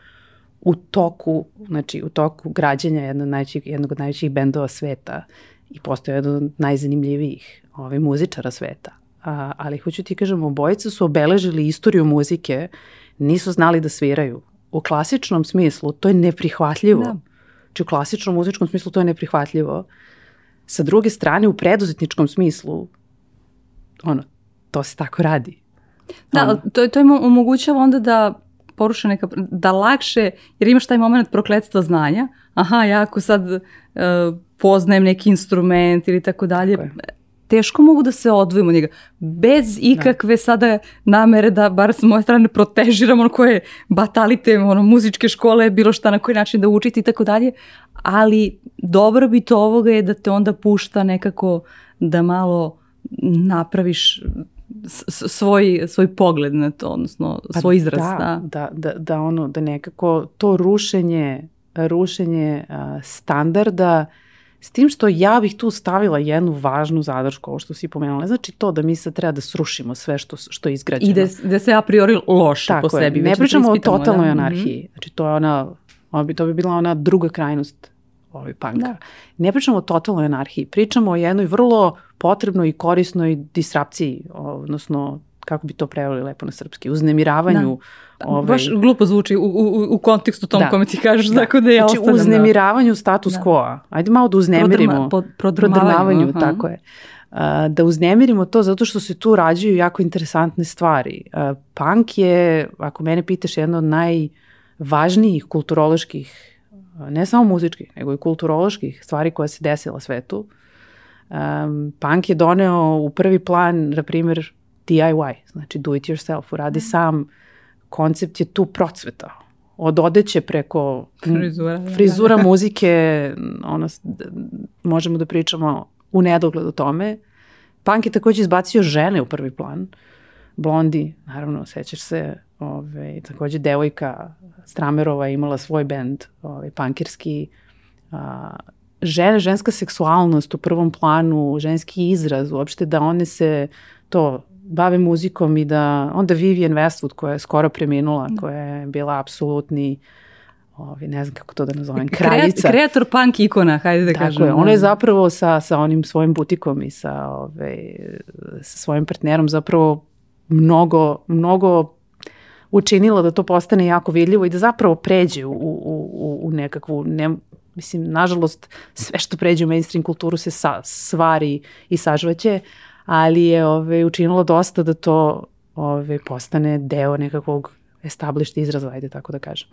u toku, znači u toku građenja jednog od najvećih, jednog od najvećih bendova sveta i postoje jedan od najzanimljivijih ovaj, muzičara sveta. A, ali hoću ti kažem, obojica su obeležili istoriju muzike, nisu znali da sviraju. U klasičnom smislu to je neprihvatljivo. Da. Znači u klasičnom muzičkom smislu to je neprihvatljivo. Sa druge strane, u preduzetničkom smislu, ono, to se tako radi. Da, ono. to, to im omogućava onda da poruše neka, da lakše, jer imaš taj moment prokledstva znanja, aha, ja ako sad uh, poznajem neki instrument ili tako dalje, teško mogu da se odvojimo od njega. Bez da. ikakve da. sada namere da, bar s moje strane, protežiram ono koje batalite, ono, muzičke škole, bilo šta na koji način da učite i tako dalje, ali dobrobit ovoga je da te onda pušta nekako da malo napraviš svoj, svoj pogled na to, odnosno pa svoj izraz. Da, da, da, da, ono, da nekako to rušenje, rušenje uh, standarda S tim što ja bih tu stavila jednu važnu zadršku, ovo što si pomenula. Znači to da mi sad treba da srušimo sve što, što je izgrađeno. I da, da se a priori loše Tako po sebi. Ne pričamo o totalnoj da? anarhiji. Mm -hmm. Znači to je ona, ona bi, to bi bila ona druga krajnost ovaj panka. Da. Ne pričamo o totalnoj anarhiji, pričamo o jednoj vrlo potrebnoj i korisnoj disrapciji, odnosno kako bi to preveli lepo na srpski, uznemiravanju. Da. Ovaj, Baš glupo zvuči u, u, u kontekstu tom da. kome ti kažeš, da. tako da ja znači, ostavljam. Znači uznemiravanju status da. quo Ajde malo da uznemirimo. Prodrma, prodrmavanju, uh tako je. Uh, da uznemirimo to zato što se tu rađaju jako interesantne stvari. Uh, punk je, ako mene pitaš, jedna od najvažnijih kulturoloških, ne samo muzičkih, nego i kulturoloških stvari koja se desila svetu. Um, punk je doneo u prvi plan, na primjer, DIY, znači do it yourself, uradi mm. sam, koncept je tu procveta. Od odeće preko frizura, frizura muzike, ono, možemo da pričamo u nedogled o tome. Punk je takođe izbacio žene u prvi plan. Blondi, naravno, sećaš se, ove, takođe devojka Stramerova imala svoj bend, ove, punkirski. A, žene, ženska seksualnost u prvom planu, ženski izraz, uopšte da one se to bave muzikom i da onda Vivian Westwood koja je skoro preminula, da. koja je bila apsolutni ovi, ne znam kako to da nazovem, kraljica. Kreator punk ikona, hajde da Tako kažem. Je, ona je zapravo sa, sa onim svojim butikom i sa, ove, sa svojim partnerom zapravo mnogo, mnogo učinila da to postane jako vidljivo i da zapravo pređe u, u, u nekakvu, ne, mislim, nažalost, sve što pređe u mainstream kulturu se sa, svari i sažvaće, ali je ove, ovaj, učinilo dosta da to ove, ovaj, postane deo nekakvog established izraza, ajde tako da kažem.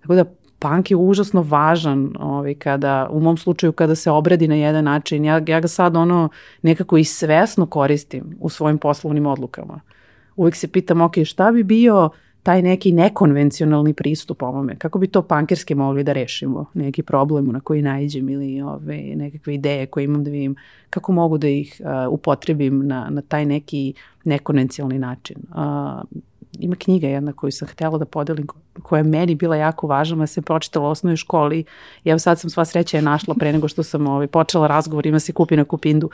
Tako da punk je užasno važan ovaj, kada, u mom slučaju kada se obradi na jedan način. Ja, ja ga sad ono nekako i svesno koristim u svojim poslovnim odlukama. Uvijek se pitam, ok, šta bi bio taj neki nekonvencionalni pristup ovome, kako bi to pankerski mogli da rešimo, neki problem na koji najđem ili ove, nekakve ideje koje imam da vidim, kako mogu da ih uh, upotrebim na, na taj neki nekonvencionalni način. Uh, ima knjiga jedna koju sam htela da podelim, koja je meni bila jako važna, ja sam pročitala u osnovnoj školi i evo sad sam sva sreća je našla pre nego što sam ovaj, počela razgovor, ima se kupi na kupindu.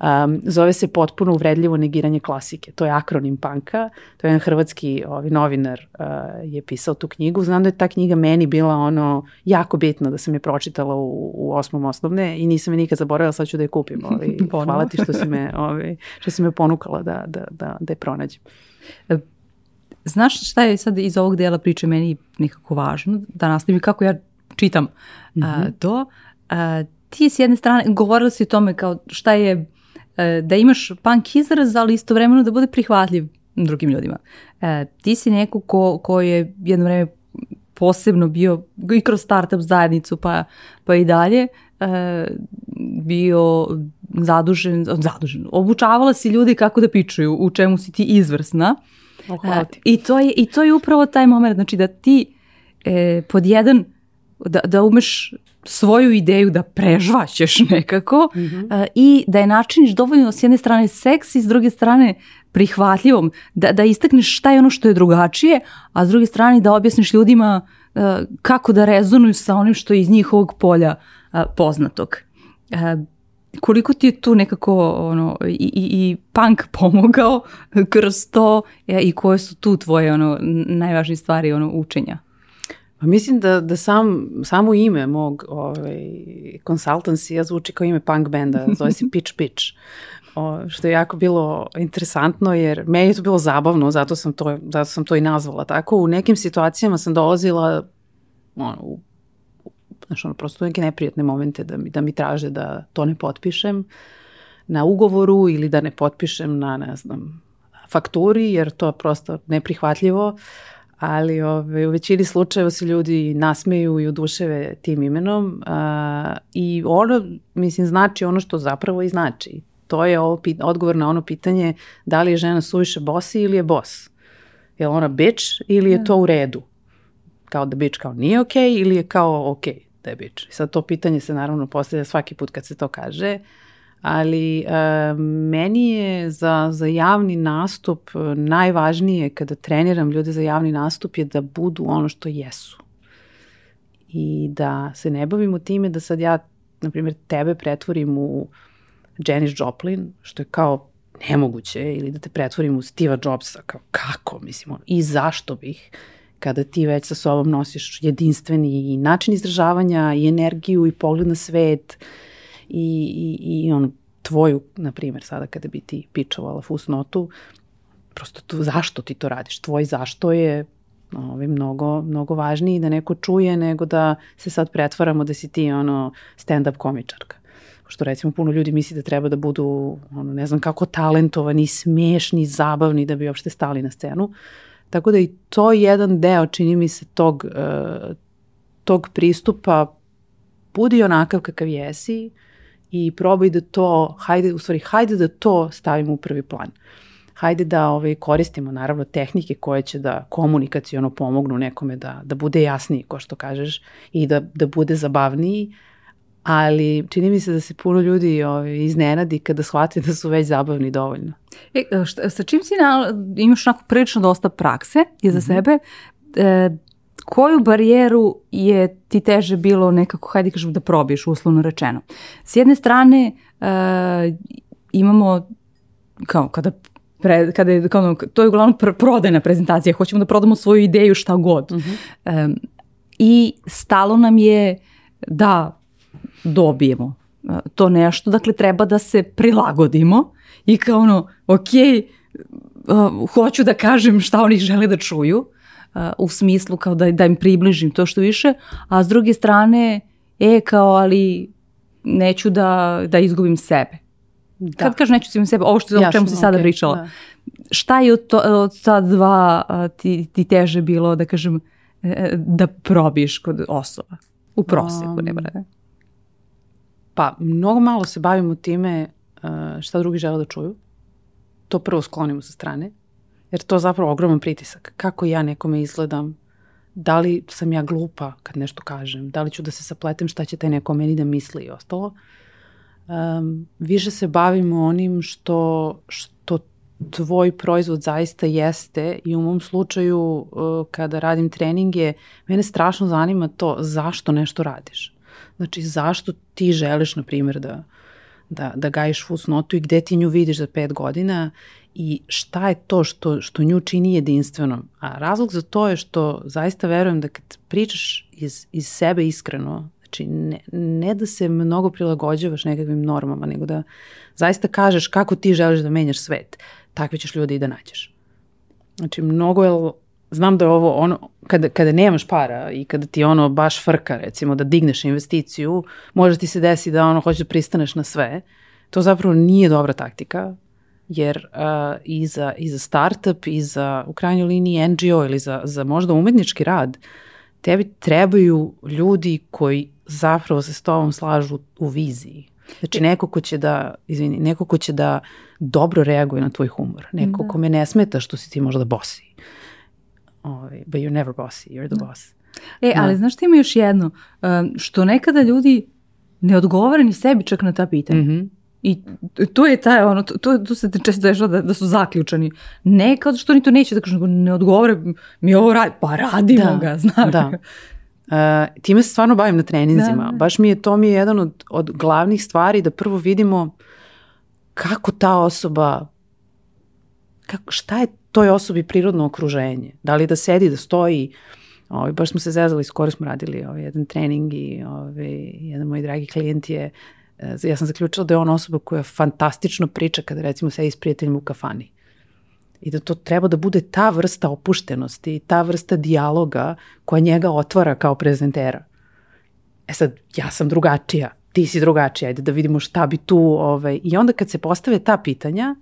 Um, zove se potpuno uvredljivo negiranje klasike. To je akronim panka, to je jedan hrvatski ovaj, novinar uh, je pisao tu knjigu. Znam da je ta knjiga meni bila ono jako bitna da sam je pročitala u, u osmom osnovne i nisam je nikad zaboravila, sad ću da je kupim. Ovaj, hvala ti što si me, ovaj, što si me ponukala da, da, da, da je pronađem. Znaš šta je sad iz ovog dela priče meni nekako važno, da nastavim kako ja čitam mm -hmm. a, mhm. to. A, ti s jedne strane, govorila si o tome kao šta je a, e, da imaš punk izraz, ali istovremeno da bude prihvatljiv drugim ljudima. A, e, ti si neko ko, ko je jedno vreme posebno bio i kroz startup zajednicu pa, pa i dalje e, bio zadužen, zadužen, obučavala si ljudi kako da pičuju, u čemu si ti izvrsna. Oh, hvala ti. I to, je, I to je upravo taj moment, znači da ti e, pod jedan, da, da umeš svoju ideju da prežvaćeš nekako mm -hmm. i da je načiniš dovoljno s jedne strane seksi, s druge strane prihvatljivom, da, da istakneš šta je ono što je drugačije, a s druge strane da objasniš ljudima a, kako da rezonuju sa onim što je iz njihovog polja a, poznatog. A, koliko ti je tu nekako ono, i, i, i punk pomogao kroz to e, i koje su tu tvoje ono, najvažnije stvari ono, učenja? Pa mislim da, da sam, samo ime mog ovaj, consultancy zvuči kao ime punk benda, zove se Pitch Pitch. O, što je jako bilo interesantno jer meni je to bilo zabavno, zato sam to, zato sam to i nazvala tako. U nekim situacijama sam dolazila ono, u znaš, ono, prosto neke neprijatne momente da mi, da mi traže da to ne potpišem na ugovoru ili da ne potpišem na, ne znam, fakturi, jer to je prosto neprihvatljivo, ali ove, ovaj, u većini slučajeva se ljudi nasmeju i oduševe tim imenom a, i ono, mislim, znači ono što zapravo i znači. To je ovo, odgovor na ono pitanje da li je žena suviše bosi ili je bos. Je li ona bitch ili je da. to u redu? Kao da bitch kao nije okej okay, ili je kao okej? Okay? Da je bič. Sad to pitanje se naravno postavlja svaki put kad se to kaže, ali e, meni je za, za javni nastup e, najvažnije kada treniram ljude za javni nastup je da budu ono što jesu. I da se ne bavimo time da sad ja, na primjer, tebe pretvorim u Janis Joplin, što je kao nemoguće, ili da te pretvorim u Steve Jobsa, kao kako, mislim, i zašto bih kada ti već sa sobom nosiš jedinstveni način izražavanja i energiju i pogled na svet i, i, i on tvoju, na primjer, sada kada bi ti pičovala fusnotu, prosto tu, zašto ti to radiš? Tvoj zašto je ovaj, mnogo, mnogo važniji da neko čuje nego da se sad pretvaramo da si ti ono stand-up komičarka. Što recimo puno ljudi misli da treba da budu ono, ne znam kako talentovani, smešni, zabavni da bi uopšte stali na scenu. Tako da i to je jedan deo, čini mi se, tog, uh, tog pristupa budi onakav kakav jesi i probaj da to, hajde, u stvari, hajde da to stavimo u prvi plan. Hajde da ovaj, koristimo naravno tehnike koje će da komunikacijono pomognu nekome da, da bude jasniji, ko što kažeš, i da, da bude zabavniji, ali čini mi se da se puno ljudi ovaj, iznenadi kada shvate da su već zabavni dovoljno. E, šta, sa čim si na, imaš onako prilično dosta prakse je za mm -hmm. sebe, e, koju barijeru je ti teže bilo nekako, hajde kažem, da probiješ uslovno rečeno? S jedne strane e, imamo, kao kada pre, kada je, kao, to je uglavnom pr prodajna prezentacija, hoćemo da prodamo svoju ideju šta god. Mm -hmm. e, I stalo nam je da dobijemo e, to nešto, dakle treba da se prilagodimo i kao ono, ok, uh, hoću da kažem šta oni žele da čuju, uh, u smislu kao da, da im približim to što više, a s druge strane, e, kao, ali neću da, da izgubim sebe. Da. Kad kažem neću izgubim sebe, ovo što, Jasno, o čemu si sada okay, pričala, da. šta je od, to, od ta dva uh, ti, ti teže bilo, da kažem, da probiš kod osoba? U proseku, um, ne brate. Pa, mnogo malo se bavimo time uh, šta drugi žele da čuju. To prvo sklonimo sa strane, jer to je zapravo ogroman pritisak. Kako ja nekome izgledam, da li sam ja glupa kad nešto kažem, da li ću da se sapletem šta će taj neko meni da misli i ostalo. Um, više se bavimo onim što, što tvoj proizvod zaista jeste i u mom slučaju uh, kada radim treninge, mene strašno zanima to zašto nešto radiš. Znači, zašto ti želiš, na primjer, da, da, da gajiš fusnotu i gde ti nju vidiš za pet godina i šta je to što, što nju čini jedinstvenom. A razlog za to je što zaista verujem da kad pričaš iz, iz sebe iskreno, znači ne, ne da se mnogo prilagođavaš nekakvim normama, nego da zaista kažeš kako ti želiš da menjaš svet, takve ćeš ljudi i da nađeš. Znači, mnogo je znam da je ovo ono, kada, kada nemaš para i kada ti ono baš frka, recimo, da digneš investiciju, može ti se desi da ono hoćeš da pristaneš na sve. To zapravo nije dobra taktika, jer uh, i, za, i za startup, i za u krajnjoj liniji NGO ili za, za možda umetnički rad, tebi trebaju ljudi koji zapravo se s tobom slažu u viziji. Znači neko ko će da, izvini, neko ko će da dobro reaguje na tvoj humor, neko da. kome ne smeta što si ti možda bosi Ovaj, but you're never bossy, you're the da. boss. E, ali da. znaš što ima još jedno, um, što nekada ljudi ne odgovore ni sebi čak na ta pitanja. Mm -hmm. I to je taj, ono, to, to se često dešava da, da su zaključani. Ne kao što oni to neće da kažu, ne odgovore, mi ovo radi, pa radimo da, ga, znaš. Da. Uh, time se stvarno bavim na treninzima. Da, da. Baš mi je, to mi je jedan od, od glavnih stvari da prvo vidimo kako ta osoba, kako, šta je toj osobi prirodno okruženje. Da li da sedi, da stoji, Ovaj, baš smo se zezali, skoro smo radili ovaj, jedan trening i ovaj, jedan moj dragi klijent je, eh, ja sam zaključila da je on osoba koja fantastično priča kada recimo sedi s prijateljima u kafani. I da to treba da bude ta vrsta opuštenosti, ta vrsta dijaloga koja njega otvara kao prezentera. E sad, ja sam drugačija, ti si drugačija, ajde da vidimo šta bi tu, ovaj, i onda kad se postave ta pitanja,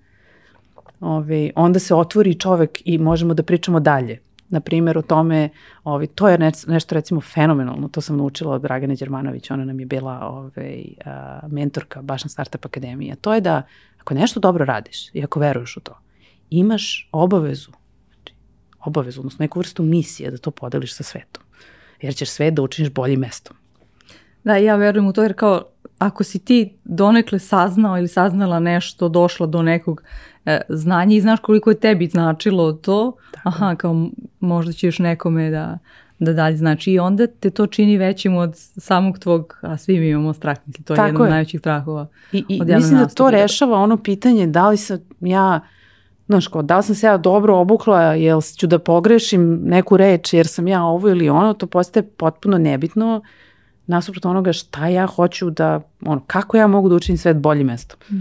ovaj, onda se otvori čovek i možemo da pričamo dalje na primjer o tome, ovaj, to je nešto recimo fenomenalno, to sam naučila od Dragane Đermanović, ona nam je bila ovaj, a, mentorka baš na Startup Akademiji, to je da ako nešto dobro radiš i ako veruješ u to, imaš obavezu, znači, obavezu, odnosno neku vrstu misije da to podeliš sa svetom, jer ćeš svet da učiniš boljim mestom. Da, ja verujem u to jer kao ako si ti donekle saznao ili saznala nešto, došla do nekog e, znanja i znaš koliko je tebi značilo to, Tako. aha, kao možda ćeš nekome da, da dalje znači i onda te to čini većim od samog tvog, a svi mi imamo strah, mislim, to je Tako jedan od najvećih strahova. I, i mislim da to rešava ono pitanje da li sam ja Znaš, ko, da li sam se ja dobro obukla, jel ću da pogrešim neku reč jer sam ja ovo ili ono, to postaje potpuno nebitno nasuprot onoga šta ja hoću da, ono, kako ja mogu da učinim svet boljim mestom. Mm.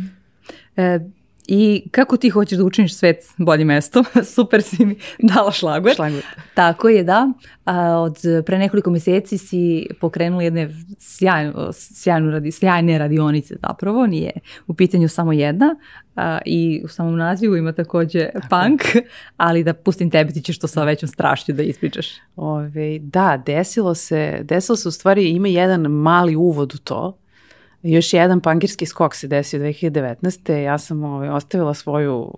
E, I kako ti hoćeš da učiniš svet boljim mestom? Super si mi dala šlagvert. Šlagvert. Tako je, da. A, od pre nekoliko meseci si pokrenula jedne sjajno, sjajno radi, sjajne radionice zapravo, nije u pitanju samo jedna a, i u samom nazivu ima takođe Tako. punk, ali da pustim tebi ti ćeš to sa većom strašću da ispričaš. Ove, da, desilo se, desilo se u stvari, ima jedan mali uvod u to, Još jedan pankirski skok se desio 2019. Ja sam ovaj, ostavila svoju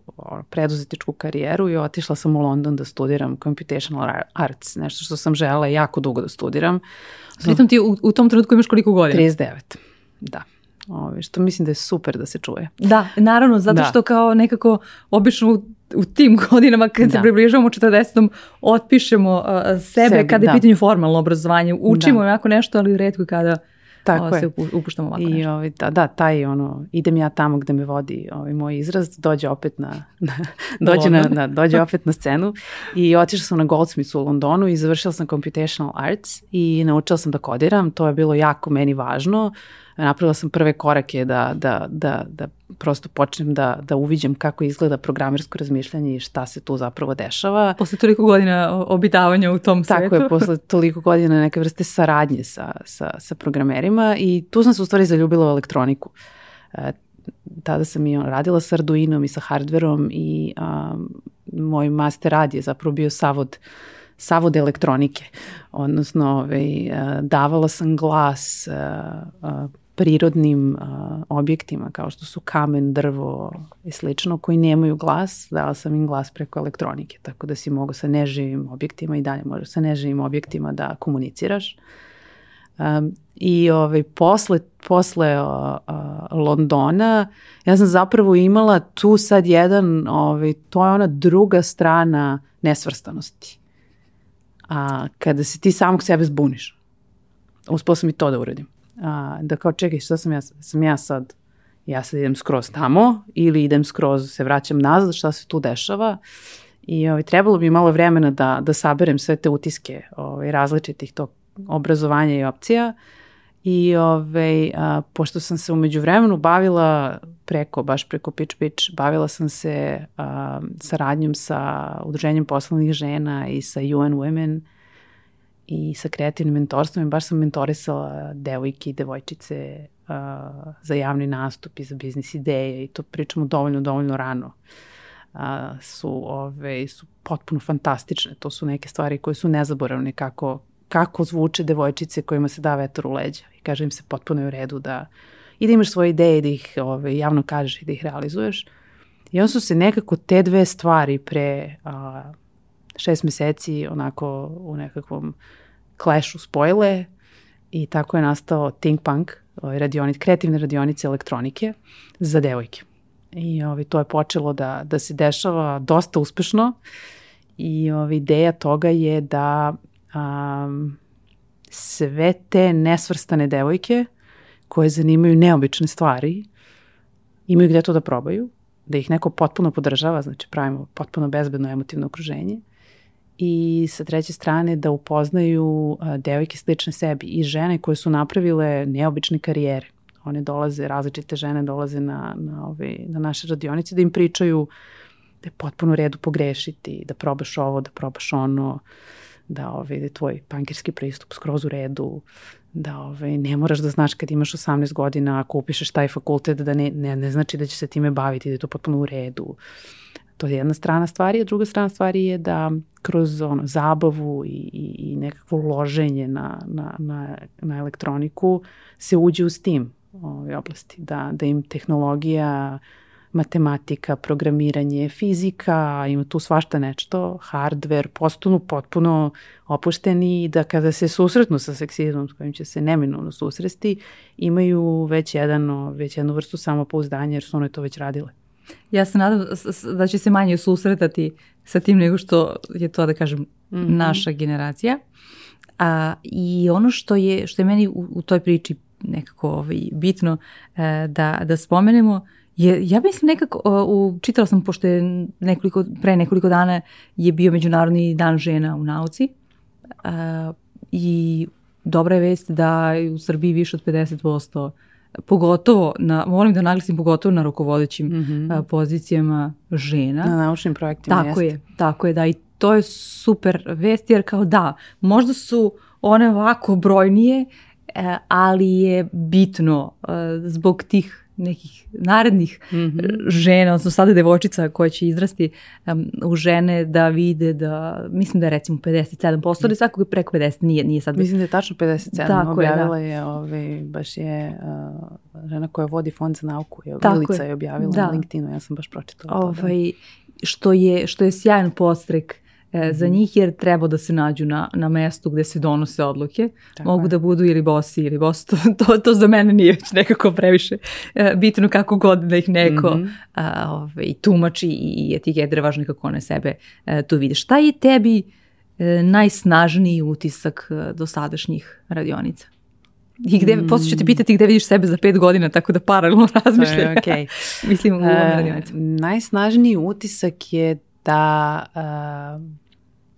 preduzetičku karijeru i otišla sam u London da studiram computational arts, nešto što sam žela jako dugo da studiram. Pritom ti u, u tom trenutku imaš koliko godina? 39, da. Ove, što mislim da je super da se čuje. Da, naravno, zato da. što kao nekako obično u, u tim godinama kad da. se približavamo 40. otpišemo uh, sebe, sebe kada je da. pitanju formalno obrazovanje. Učimo da. nešto, ali redko kada Tako se upuštamo ovako I, nešto. Ovaj, da, da, taj ono, idem ja tamo gde me vodi ovaj, moj izraz, dođe opet na, na dođe, na, na, dođe opet na scenu i otišla sam na Goldsmiths u Londonu i završila sam computational arts i naučila sam da kodiram, to je bilo jako meni važno. Napravila sam prve korake da, da, da, da prosto počnem da, da uviđam kako izgleda programersko razmišljanje i šta se tu zapravo dešava. Posle toliko godina obitavanja u tom Tako svetu. Tako je, posle toliko godina neke vrste saradnje sa, sa, sa programerima i tu sam se u stvari zaljubila u elektroniku. E, tada sam i radila sa Arduinom i sa hardverom i um, moj master rad je zapravo bio savod savod elektronike, odnosno ovaj, davala sam glas prirodnim uh, objektima kao što su kamen, drvo i slično koji nemaju glas, dala sam im glas preko elektronike, tako da si mogu sa neživim objektima i dalje možeš sa neživim objektima da komuniciraš. Um, I ovaj, posle, posle uh, uh, Londona ja sam zapravo imala tu sad jedan, ovaj, to je ona druga strana nesvrstanosti. A kada se ti samog sebe zbuniš, uspela sam i to da uradim a, da kao čekaj šta sam ja, sam ja sad, ja sad idem skroz tamo ili idem skroz, se vraćam nazad, šta se tu dešava? I ovaj, trebalo bi malo vremena da, da saberem sve te utiske ovaj, različitih tog obrazovanja i opcija. I ovaj, a, pošto sam se umeđu vremenu bavila preko, baš preko Pitch Pitch, bavila sam se a, saradnjom sa udruženjem poslovnih žena i sa UN Women i sa kreativnim mentorstvom i baš sam mentorisala devojke i devojčice uh, za javni nastup i za biznis ideje i to pričamo dovoljno, dovoljno rano. Uh, su, ove, su potpuno fantastične. To su neke stvari koje su nezaboravne kako, kako zvuče devojčice kojima se da vetar u leđa. I kaže im se potpuno u redu da i da imaš svoje ideje da ih ove, javno kažeš i da ih realizuješ. I onda su se nekako te dve stvari pre a, šest meseci onako u nekakvom clashu spojile i tako je nastao Think Punk, ovaj radionic, kreativne radionice elektronike za devojke. I ovaj, to je počelo da, da se dešava dosta uspešno i ovaj, ideja toga je da um, sve te nesvrstane devojke koje zanimaju neobične stvari, imaju gde to da probaju, da ih neko potpuno podržava, znači pravimo potpuno bezbedno emotivno okruženje i sa treće strane da upoznaju devojke slične sebi i žene koje su napravile neobične karijere. One dolaze, različite žene dolaze na, na, ove, na naše radionice da im pričaju da je potpuno u redu pogrešiti, da probaš ovo, da probaš ono, da, ove, da je tvoj pankirski pristup skroz u redu, da ove, ne moraš da znaš kad imaš 18 godina, ako upišeš taj fakultet, da ne, ne, ne znači da će se time baviti, da je to potpuno u redu. To je jedna strana stvari, a druga strana stvari je da kroz ono, zabavu i, i, i nekakvo loženje na, na, na, na elektroniku se uđe u STEAM ove oblasti, da, da im tehnologija matematika, programiranje, fizika, ima tu svašta nešto, hardware, postanu potpuno opušteni i da kada se susretnu sa seksizmom s kojim će se neminovno susresti, imaju već, jedan, već jednu vrstu samopouzdanja jer su one to već radile. Ja se nadam da će se manje susretati sa tim nego što je to, da kažem, mm -hmm. naša generacija. A, I ono što je, što je meni u, u toj priči nekako ovaj, bitno e, da, da spomenemo je, ja mislim nekako, u, čitala sam, pošto je nekoliko, pre nekoliko dana je bio Međunarodni dan žena u nauci a, i dobra je vest da u Srbiji više od 50% pogotovo na, moram da naglasim pogotovo na rukovodećim mm -hmm. pozicijama žena. Na naučnim projektima Tako jest. je, tako je, da i to je super vest jer kao da, možda su one ovako brojnije, e, ali je bitno e, zbog tih nekih narednih mm -hmm. žena, odnosno sada devojčica koja će izrasti um, u žene da vide da, mislim da je recimo 57%, ali svakog je preko 50, nije, nije sad. Mislim da je tačno 57, Tako objavila je, da. je ovaj, baš je uh, žena koja vodi fond za nauku, je, Tako Milica je, je objavila da. na LinkedInu, ja sam baš pročitala ovaj, to. Da. Što je, što je sjajan postrek e, za mhm. njih jer treba da se nađu na, na mestu gde se donose odluke. Tako Mogu je. da budu ili bosi ili bosi, to, to, to za mene nije već nekako previše e, bitno kako god da ih neko mm -hmm. a, ovaj, tumači i, etiketira važno kako one sebe e, tu vide. Šta je tebi e, najsnažniji utisak e, do sadašnjih radionica? I gde, mm. posle ću te pitati gde vidiš sebe za pet godina, tako da paralelno razmišljaj. Okay. Mislim u uh, Najsnažniji utisak je da uh,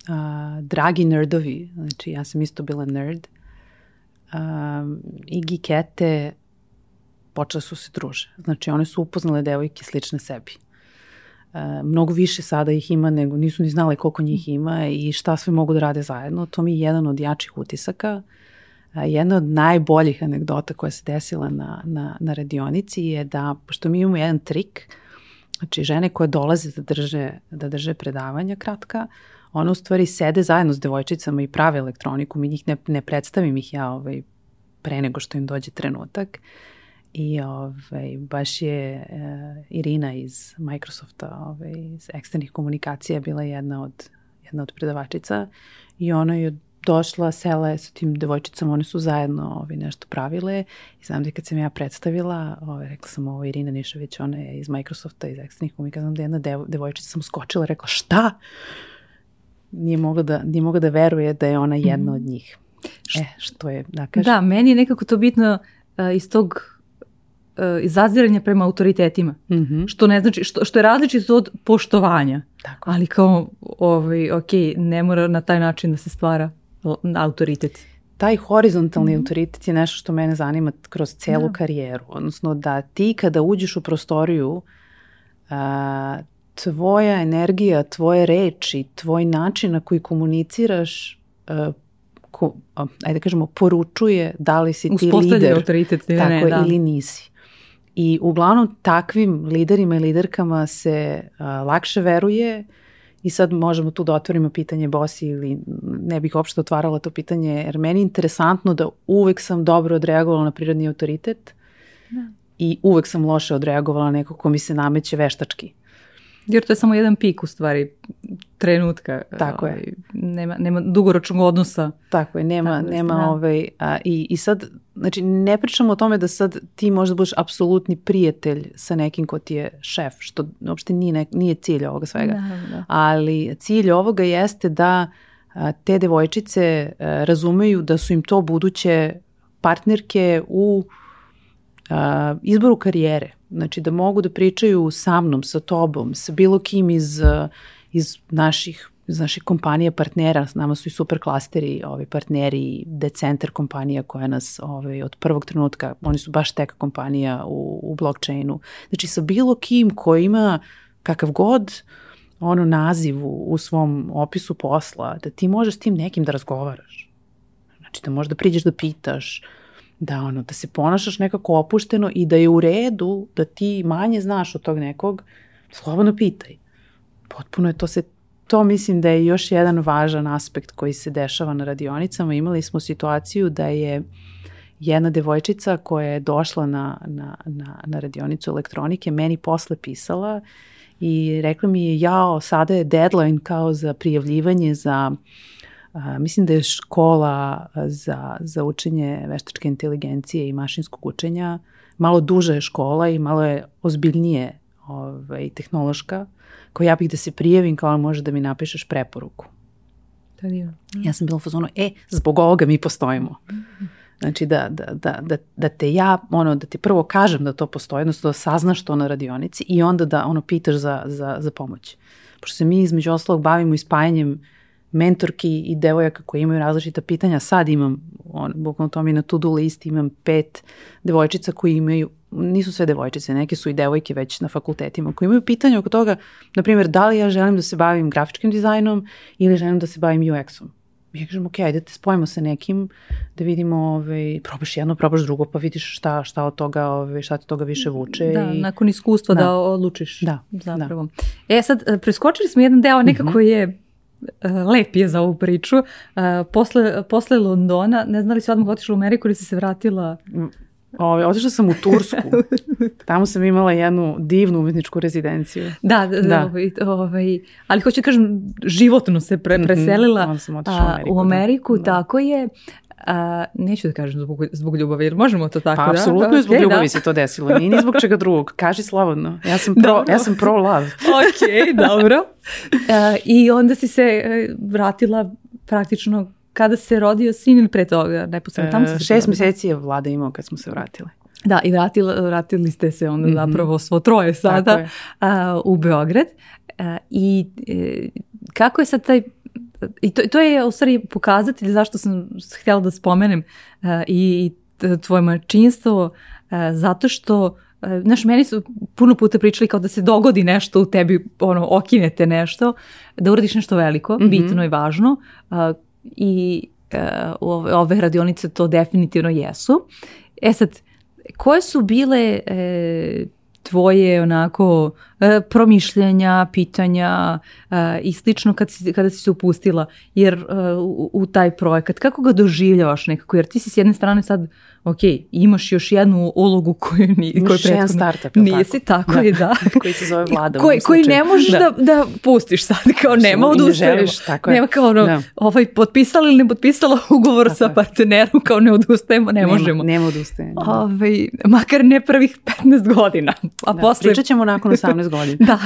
uh, dragi nerdovi, znači ja sam isto bila nerd, um, i gikete počele su se druže. Znači one su upoznale devojke slične sebi. Uh, mnogo više sada ih ima nego nisu ni znale koliko njih ima i šta sve mogu da rade zajedno. To mi je jedan od jačih utisaka. Uh, jedna od najboljih anegdota koja se desila na, na, na radionici je da, pošto mi imamo jedan trik, znači žene koje dolaze da drže, da drže predavanja kratka, one u stvari sede zajedno s devojčicama i prave elektroniku, mi njih ne, ne predstavim ih ja ovaj, pre nego što im dođe trenutak. I ovaj, baš je uh, Irina iz Microsofta, ovaj, iz eksternih komunikacija bila jedna od, jedna od predavačica i ona je došla, sela je sa tim devojčicama, one su zajedno ovaj, nešto pravile i znam da kad sam ja predstavila, ovaj, rekla sam ovo Irina Nišević, ona je iz Microsofta, iz eksternih komunikacija, znam da jedna dev, devojčica sam skočila, rekla šta? nije mogla da, nije mogla da veruje da je ona jedna mm. od njih. E, što je, da kažem. Da, meni je nekako to bitno uh, iz tog uh, izaziranja prema autoritetima. Mm -hmm. Što ne znači, što, što je različito od poštovanja. Tako. Ali kao, ovaj, ok, ne mora na taj način da se stvara autoritet. Taj horizontalni mm. autoritet je nešto što mene zanima kroz celu da. karijeru. Odnosno da ti kada uđeš u prostoriju, uh, tvoja energija, tvoje reči, tvoj način na koji komuniciraš uh, ko, ajde da kažemo, poručuje da li si ti lider. autoritet ili tako, ne, da. ili nisi. I uglavnom takvim liderima i liderkama se uh, lakše veruje i sad možemo tu da otvorimo pitanje bosi ili ne bih uopšte otvarala to pitanje jer meni je interesantno da uvek sam dobro odreagovala na prirodni autoritet da. i uvek sam loše odreagovala na neko ko mi se nameće veštački. Jer to je samo jedan pik u stvari trenutka. Tako je. Ovaj, nema, nema dugoročnog odnosa. Tako je, nema, Tako nema da. ovaj, a, i, i sad, znači ne pričamo o tome da sad ti možda budeš apsolutni prijatelj sa nekim ko ti je šef, što uopšte nije, ne, nije cilj ovoga svega. Da, da. Ali cilj ovoga jeste da te devojčice razumeju da su im to buduće partnerke u izboru karijere. Znači da mogu da pričaju sa mnom, sa tobom, sa bilo kim iz, iz naših iz naših kompanija partnera, s nama su i super klasteri, ovi partneri, Decenter kompanija koja nas ovaj, od prvog trenutka, oni su baš teka kompanija u, u blockchainu. Znači sa bilo kim koji ima kakav god ono naziv u svom opisu posla, da ti možeš s tim nekim da razgovaraš. Znači da možeš da priđeš da pitaš, da ono, da se ponašaš nekako opušteno i da je u redu da ti manje znaš od tog nekog, slobodno pitaj. Potpuno je to se to mislim da je još jedan važan aspekt koji se dešava na radionicama. Imali smo situaciju da je jedna devojčica koja je došla na, na, na, na radionicu elektronike meni posle pisala i rekla mi je jao, sada je deadline kao za prijavljivanje za a, mislim da je škola za, za učenje veštačke inteligencije i mašinskog učenja malo duža je škola i malo je ozbiljnije ovaj, tehnološka kao ja bih da se prijavim, kao može da mi napišeš preporuku. Da, divno. Ja sam bila u fazonu, e, zbog ovoga mi postojimo. Znači da, da, da, da, da te ja, ono, da ti prvo kažem da to postoji, odnosno da saznaš to na radionici i onda da ono pitaš za, za, za pomoć. Pošto se mi između ostalog bavimo ispajanjem mentorki i devojaka koji imaju različita pitanja. Sad imam, on, bukvalno to mi na to-do listi, imam pet devojčica koji imaju nisu sve devojčice, neke su i devojke već na fakultetima, koji imaju pitanje oko toga, na primjer, da li ja želim da se bavim grafičkim dizajnom ili želim da se bavim UX-om. Ja kažem, ok, ajde te spojimo sa nekim, da vidimo, ovaj, probaš jedno, probaš drugo, pa vidiš šta, šta od toga, ovaj, šta ti toga više vuče. Da, i... nakon iskustva da, da odlučiš. Da, zapravo. Da. E sad, preskočili smo jedan deo, nekako mm -hmm. je lep je za ovu priču. Uh, posle, posle Londona, ne znam li si odmah otišla u Ameriku ili si se vratila? Mm, Ove, otišla sam u Tursku. Tamo sam imala jednu divnu umetničku rezidenciju. Da, da, da. Ovaj, ovaj, ali hoću da kažem, životno se pre, mhm, preselila mm -hmm. u Ameriku. U Ameriku, da. tako je. A, neću da kažem zbog, zbog ljubavi, jer možemo to tako, pa, da? apsolutno je zbog okay, ljubavi da. se to desilo, nije ni zbog čega drugog. Kaži slobodno, ja sam pro, ja sam pro love. ok, dobro. A, I onda si se e, vratila praktično kada se rodio sin ili pre toga? Neposredno, tamo se šest meseci je vlada imao kad smo se vratile. Da, i vratili, vratili ste se onda mm -hmm. zapravo svo troje sada a, u Beograd. A, I e, kako je sad taj i to, to je u stvari pokazatelj zašto sam htjela da spomenem a, i tvoje mačinstvo, a, zato što Znaš, meni su puno puta pričali kao da se dogodi nešto u tebi, ono, okinete nešto, da uradiš nešto veliko, mm -hmm. bitno i važno, i uh, ove, ove radionice to definitivno jesu. E sad, koje su bile e, tvoje onako promišljenja, pitanja e, i slično kad si, kada si se upustila jer e, u, u taj projekat, kako ga doživljavaš nekako, jer ti si s jedne strane sad ok, imaš još jednu ulogu koju, ni, koju prethodno jedan startup, nisi, tako, tako da. je, da. koji se zove vlada. Koji, koji ne možeš da. da, da pustiš sad, kao nema odustajemo. tako je. Nema kao ono, da. ovaj, potpisala ili ne potpisala ugovor tako sa partnerom, kao ne odustajemo, ne nema, možemo. Nema odustajemo. Da. Ovaj, makar ne prvih 15 godina. A da, posle... Pričat ćemo nakon 18 godina. da.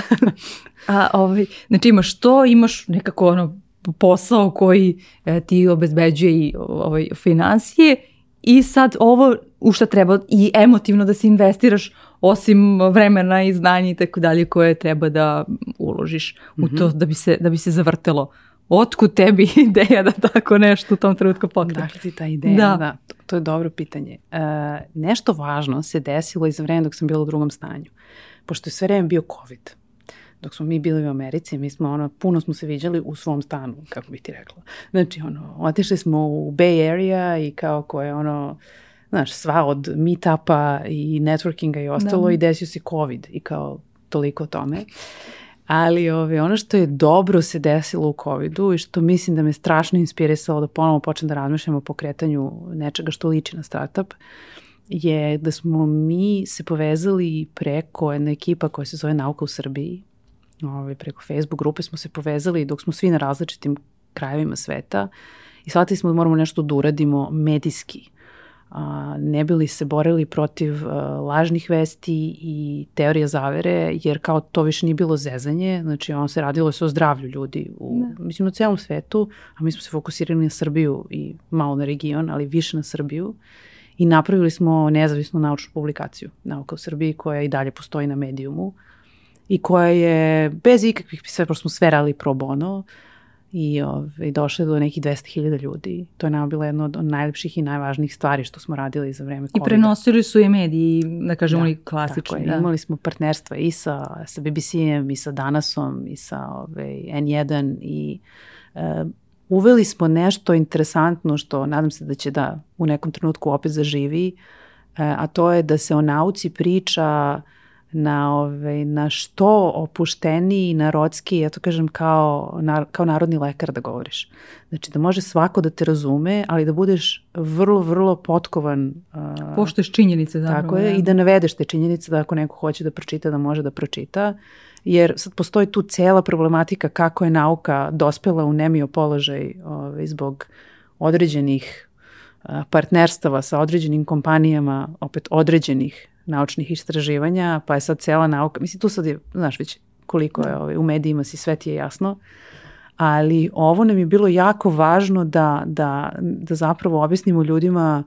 A, ovaj, znači imaš to, imaš nekako ono posao koji e, ti obezbeđuje i ovaj, financije I sad ovo u šta treba i emotivno da se investiraš osim vremena i znanja i tako dalje koje treba da uložiš mm -hmm. u to mhm. da bi se, da bi se zavrtelo. Otkud tebi ideja da tako nešto u tom trenutku pokrene? Dakle ti ta ideja, da. da to, to je dobro pitanje. E, nešto važno se desilo i za vreme dok sam bila u drugom stanju. Pošto je sve vreme bio COVID dok smo mi bili u Americi, mi smo ono, puno smo se viđali u svom stanu, kako bih ti rekla. Znači, ono, otišli smo u Bay Area i kao ko je ono, znaš, sva od meetupa i networkinga i ostalo da. i desio se COVID i kao toliko o tome. Ali ove, ono što je dobro se desilo u COVID-u i što mislim da me strašno inspirisalo da ponovo počnem da razmišljam o pokretanju nečega što liči na startup, je da smo mi se povezali preko jedna ekipa koja se zove Nauka u Srbiji, ovaj, preko Facebook grupe smo se povezali dok smo svi na različitim krajevima sveta i shvatili smo da moramo nešto da uradimo medijski. A, ne bili se borili protiv a, lažnih vesti i teorija zavere, jer kao to više nije bilo zezanje, znači ono se radilo se o zdravlju ljudi, u, ne. mislim na celom svetu, a mi smo se fokusirali na Srbiju i malo na region, ali više na Srbiju i napravili smo nezavisnu naučnu publikaciju Nauka u Srbiji koja i dalje postoji na medijumu i koja je bez ikakvih, sve, pošto smo sve radili pro bono, i ovaj, došle do nekih 200.000 ljudi. To je nama bila jedna od najlepših i najvažnijih stvari što smo radili za vreme COVID-a. I prenosili su je mediji, da kažemo, da, klasični. Tako je, da. imali smo partnerstva i sa, sa BBC-em i sa Danasom i sa ovaj, N1 i uh, uveli smo nešto interesantno što nadam se da će da u nekom trenutku opet zaživi, uh, a to je da se o nauci priča uh, na, ovaj, na što opušteniji, narodski, ja to kažem kao, na, kao narodni lekar da govoriš. Znači da može svako da te razume, ali da budeš vrlo, vrlo potkovan. Uh, Poštuješ činjenice zapravo. Tako je, ja. i da navedeš te činjenice da ako neko hoće da pročita, da može da pročita. Jer sad postoji tu cela problematika kako je nauka dospela u nemio položaj ovaj, zbog određenih partnerstava sa određenim kompanijama, opet određenih naučnih istraživanja, pa je sad cela nauka, mislim tu sad je, znaš već koliko je ovaj, u medijima si sve ti je jasno, ali ovo nam je bilo jako važno da, da, da zapravo objasnimo ljudima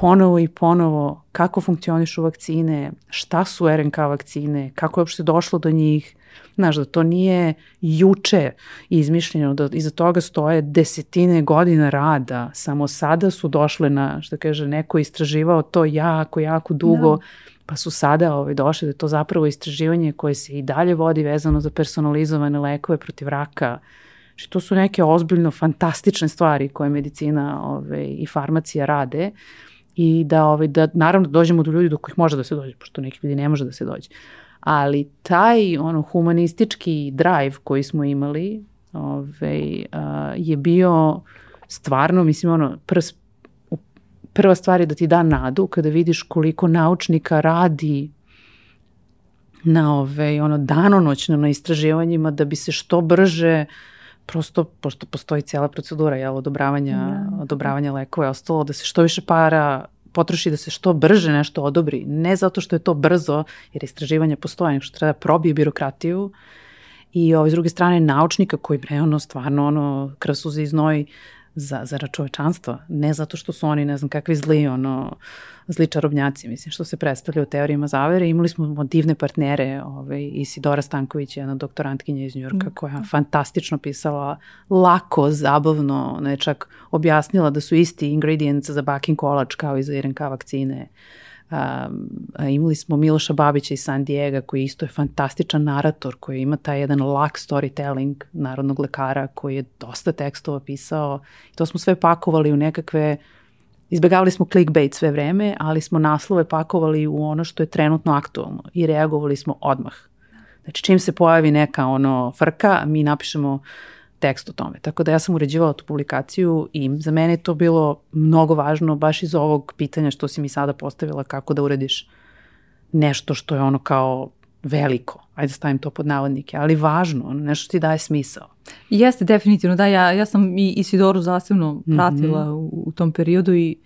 ponovo i ponovo kako funkcionišu vakcine, šta su RNK vakcine, kako je uopšte došlo do njih, Znaš, da to nije juče izmišljeno, da iza toga stoje desetine godina rada, samo sada su došle na, što kaže, neko istraživao to jako, jako dugo, da. pa su sada ovaj, došle da je to zapravo istraživanje koje se i dalje vodi vezano za personalizovane lekove protiv raka, Znači, to su neke ozbiljno fantastične stvari koje medicina ovaj, i farmacija rade i da, ovaj, da naravno dođemo do ljudi do kojih može da se dođe, pošto neki ljudi ne može da se dođe. Ali taj ono humanistički drive koji smo imali ovaj, a, je bio stvarno, mislim, ono, prs, prva stvar je da ti da nadu kada vidiš koliko naučnika radi na ove, ono, danonoćno na istraživanjima da bi se što brže prosto, pošto postoji cijela procedura jel, odobravanja, da. odobravanja lekova i ostalo, da se što više para potroši da se što brže nešto odobri, ne zato što je to brzo, jer istraživanja postoje, nego što treba da probije birokratiju i ovaj, s druge strane naučnika koji bre ono stvarno ono krv suze i znoj za, za čovečanstva, ne zato što su oni ne znam kakvi zli ono zli čarobnjaci, mislim, što se predstavlja u teorijama zavere. Imali smo divne partnere, ovaj, Isidora Stanković, jedna doktorantkinja iz Njurka, mm. koja fantastično pisala, lako, zabavno, ona je čak objasnila da su isti ingredients za baking kolač kao i za RNK vakcine. Um, imali smo Miloša Babića iz San Diego koji isto je fantastičan narator koji ima taj jedan lak storytelling narodnog lekara koji je dosta tekstova pisao i to smo sve pakovali u nekakve uh, Izbegavali smo clickbait sve vreme, ali smo naslove pakovali u ono što je trenutno aktualno i reagovali smo odmah. Znači čim se pojavi neka ono frka, mi napišemo tekst o tome. Tako da ja sam uređivala tu publikaciju i za mene je to bilo mnogo važno baš iz ovog pitanja što si mi sada postavila kako da urediš nešto što je ono kao veliko, ajde stavim to pod navodnike, ali važno, nešto ti daje smisao. Jeste, definitivno, da, ja, ja sam i Isidoru zasebno pratila mm -hmm. u, u tom periodu i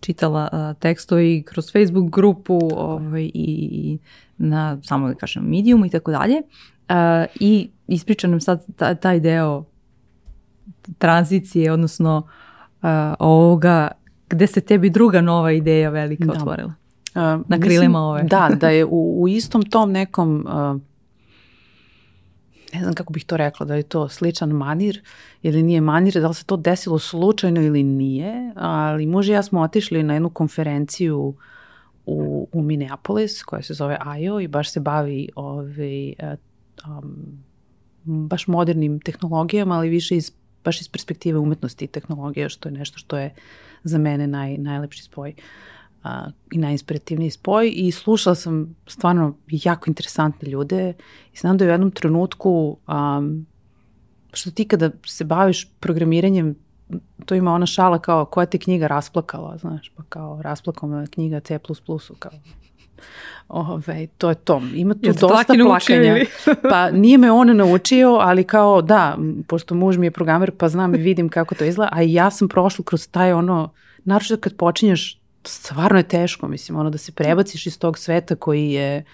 čitala uh, tekstove i kroz Facebook grupu ovaj, i, i na samo da kažem Mediumu i tako dalje. Uh, I ispričam nam sad ta, taj deo tranzicije, odnosno uh, ovoga gde se tebi druga nova ideja velika da. otvorila. Uh, na krilima mislim, ove. da, da je u, u istom tom nekom uh, ne znam kako bih to rekla, da je to sličan manir ili nije manir, da li se to desilo slučajno ili nije, ali muž i ja smo otišli na jednu konferenciju u, u Minneapolis koja se zove IO i baš se bavi ovaj, um, baš modernim tehnologijama, ali više iz, baš iz perspektive umetnosti i tehnologije, što je nešto što je za mene naj, najlepši spoj. A, i najinspirativniji spoj i slušala sam stvarno jako interesantne ljude i znam da je u jednom trenutku um, što ti kada se baviš programiranjem to ima ona šala kao koja te knjiga rasplakala, znaš, pa kao rasplakala knjiga C++, kao Ove, to je to. Ima tu Jeste dosta plakanja. pa nije me on naučio, ali kao da, pošto muž mi je programer, pa znam i vidim kako to izgleda, a ja sam prošla kroz taj ono, naravno kad počinješ stvarno je teško, mislim, ono da se prebaciš iz tog sveta koji je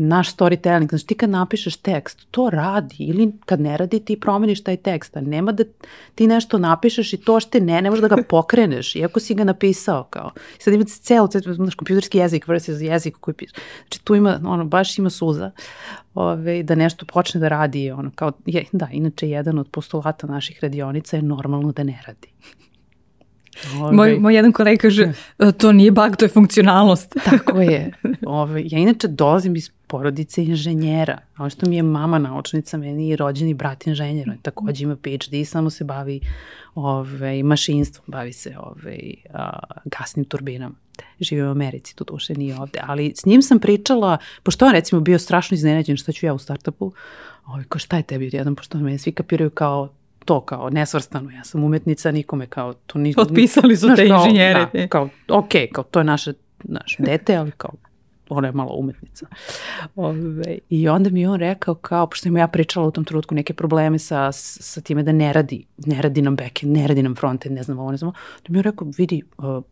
naš storytelling, znači ti kad napišeš tekst, to radi ili kad ne radi ti promeniš taj tekst, a nema da ti nešto napišeš i to što ne, ne možeš da ga pokreneš, iako si ga napisao kao. Sad imate celo, znaš, kompjuterski jezik versus jezik koji piše. Znači tu ima, ono, baš ima suza ove, da nešto počne da radi, ono, kao, je, da, inače jedan od postulata naših radionica je normalno da ne radi. Ove, moj, moj jedan kolega kaže, to nije bug, to je funkcionalnost. Tako je. Ove, ja inače dolazim iz porodice inženjera. Ono što mi je mama naučnica, meni je rođeni brat inženjer. On takođe ima PhD, samo se bavi ove, mašinstvom, bavi se ove, a, gasnim turbinama. Živi u Americi, tu duše nije ovde. Ali s njim sam pričala, pošto on recimo bio strašno iznenađen šta ću ja u startupu, Ove, ko šta je tebi odjedan, pošto me svi kapiraju kao to kao nesvrstano, ja sam umetnica, nikome kao to ni Otpisali su te inženjere. Da, kao, ok, kao to je naše, naše dete, ali kao ona je malo umetnica. Ove, I onda mi on rekao kao, pošto im ja pričala u tom trenutku neke probleme sa, sa time da ne radi, ne radi nam backend, ne radi nam frontend, ne znam ovo, ne znam da mi on rekao, vidi, uh,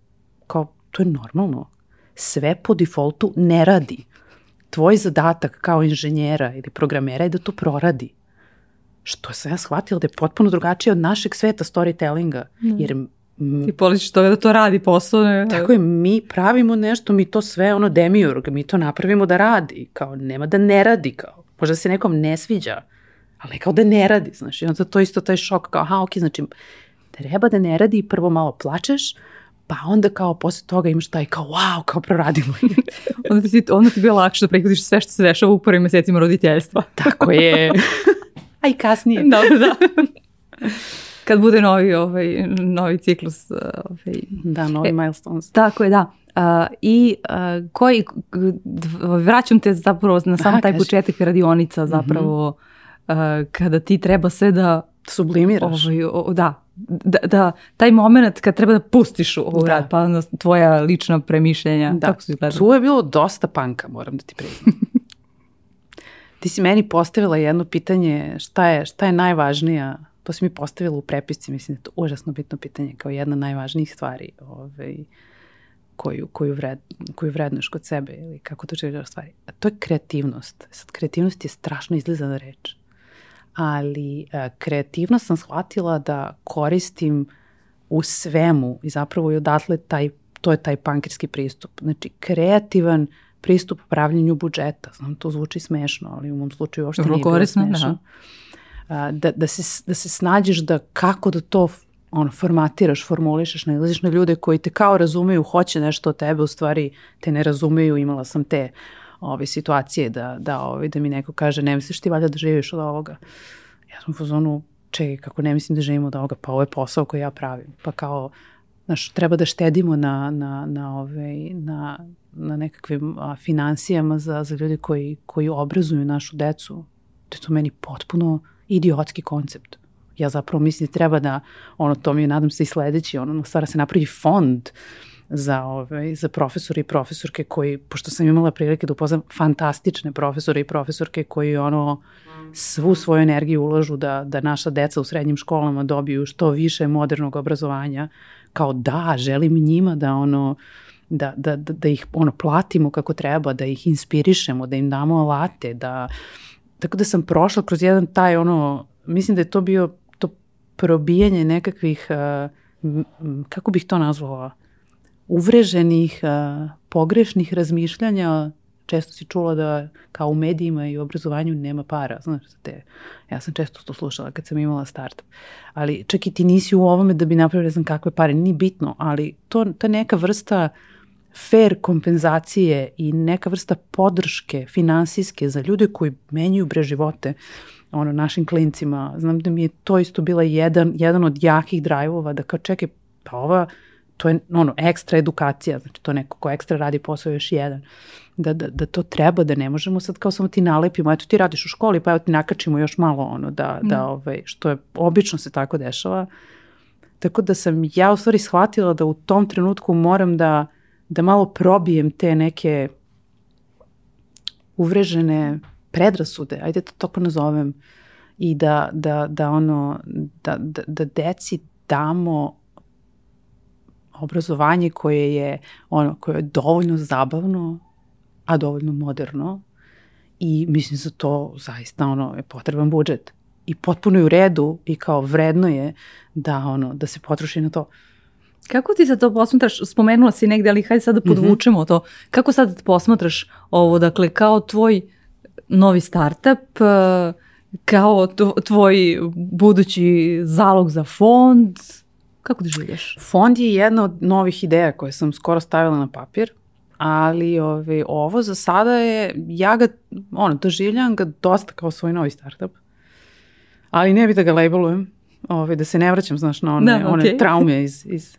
kao, to je normalno. Sve po defaultu ne radi. Tvoj zadatak kao inženjera ili programera je da to proradi što sam ja shvatila da je potpuno drugačije od našeg sveta storytellinga. Mm. Jer Ti poličiš toga da to radi posao. Ne? Tako je, mi pravimo nešto, mi to sve ono demiurg, mi to napravimo da radi, kao nema da ne radi, kao možda se nekom ne sviđa, ali kao da ne radi, znaš, i onda to isto taj šok, kao aha, ok, znači treba da ne radi i prvo malo plačeš, pa onda kao posle toga imaš taj kao wow, kao proradimo. onda, ti, onda ti je bilo lakše da prihvatiš sve što se dešava u prvim mesecima roditeljstva. Tako je. A i kasnije. Dobro, da. Kad bude novi, ovaj, novi ciklus. Ovaj. Da, novi e, milestones. Tako je, da. Uh, I uh, koji, vraćam te zapravo na sam taj početak radionica mhm. zapravo, mm -hmm. uh, kada ti treba sve da sublimiraš. Ovaj, o, da, da, da, taj moment kad treba da pustiš u da. rad, pa tvoja lična premišljenja. Da, kako tu je bilo dosta panka, moram da ti priznam. Ti si meni postavila jedno pitanje šta je, šta je najvažnija, to si mi postavila u prepisci, mislim da je to užasno bitno pitanje kao jedna najvažnijih stvari ovaj, koju, koju, vred, koju vredneš kod sebe ili kako to želiš stvari. A to je kreativnost. Sad, kreativnost je strašno izlizana reč. Ali a, kreativnost sam shvatila da koristim u svemu i zapravo i odatle taj, to je taj pankirski pristup. Znači, kreativan pristup pravljenju budžeta. Znam, to zvuči smešno, ali u mom slučaju uopšte nije bilo smešno. Da. Da, da, se, da se snađeš da kako da to ono, formatiraš, formulišeš, ne ilaziš na ljude koji te kao razumeju, hoće nešto od tebe, u stvari te ne razumeju, imala sam te ove situacije da, da, ove, da mi neko kaže ne misliš ti valjda da živiš od ovoga. Ja sam u fazonu, čekaj, kako ne mislim da živim od ovoga, pa ovo je posao koji ja pravim. Pa kao, znaš, treba da štedimo na, na, na, ove, na, na nekakvim a, financijama za, za ljudi koji, koji obrazuju našu decu. To je to meni potpuno idiotski koncept. Ja zapravo mislim da treba da, ono, to mi je, nadam se i sledeći, ono, stvara se napravi fond za, ovaj, za profesore i profesorke koji, pošto sam imala prilike da upoznam fantastične profesore i profesorke koji ono svu svoju energiju ulažu da, da naša deca u srednjim školama dobiju što više modernog obrazovanja, kao da, želim njima da ono, da, da, da, da ih ono platimo kako treba, da ih inspirišemo, da im damo alate, da tako da sam prošla kroz jedan taj ono, mislim da je to bio to probijanje nekakvih uh, kako bih to nazvala uvreženih, uh, pogrešnih razmišljanja. Često si čula da kao u medijima i u obrazovanju nema para, znaš, te, ja sam često to slušala kad sam imala startup, ali čak i ti nisi u ovome da bi napravili ne znam kakve pare, ni bitno, ali to, ta neka vrsta fair kompenzacije i neka vrsta podrške finansijske za ljude koji menjaju bre živote ono, našim klincima. Znam da mi je to isto bila jedan, jedan od jakih drajvova da kao čekaj, pa ova, to je ono, ekstra edukacija, znači to neko ko ekstra radi posao još jedan. Da, da, da to treba, da ne možemo sad kao samo ti nalepimo, eto ti radiš u školi, pa evo ti nakačimo još malo ono, da, da, mm. ovaj, što je, obično se tako dešava. Tako da sam ja u stvari shvatila da u tom trenutku moram da da malo probijem te neke uvrežene predrasude, ajde to tako nazovem, i da, da, da ono, da, da, da deci damo obrazovanje koje je ono koje je dovoljno zabavno, a dovoljno moderno i mislim za to zaista ono je potreban budžet i potpuno je u redu i kao vredno je da ono da se potroši na to. Kako ti sad to posmatraš, spomenula si negde, ali hajde sad da podvučemo mm -hmm. to. Kako sad posmatraš ovo, dakle, kao tvoj novi startup, kao tvoj budući zalog za fond, kako ti željaš? Fond je jedna od novih ideja koje sam skoro stavila na papir, ali ove, ovaj, ovo za sada je, ja ga, ono, doživljam ga dosta kao svoj novi startup, ali ne bi da ga labelujem, ove, ovaj, da se ne vraćam, znaš, na one, da, okay. one traume iz, iz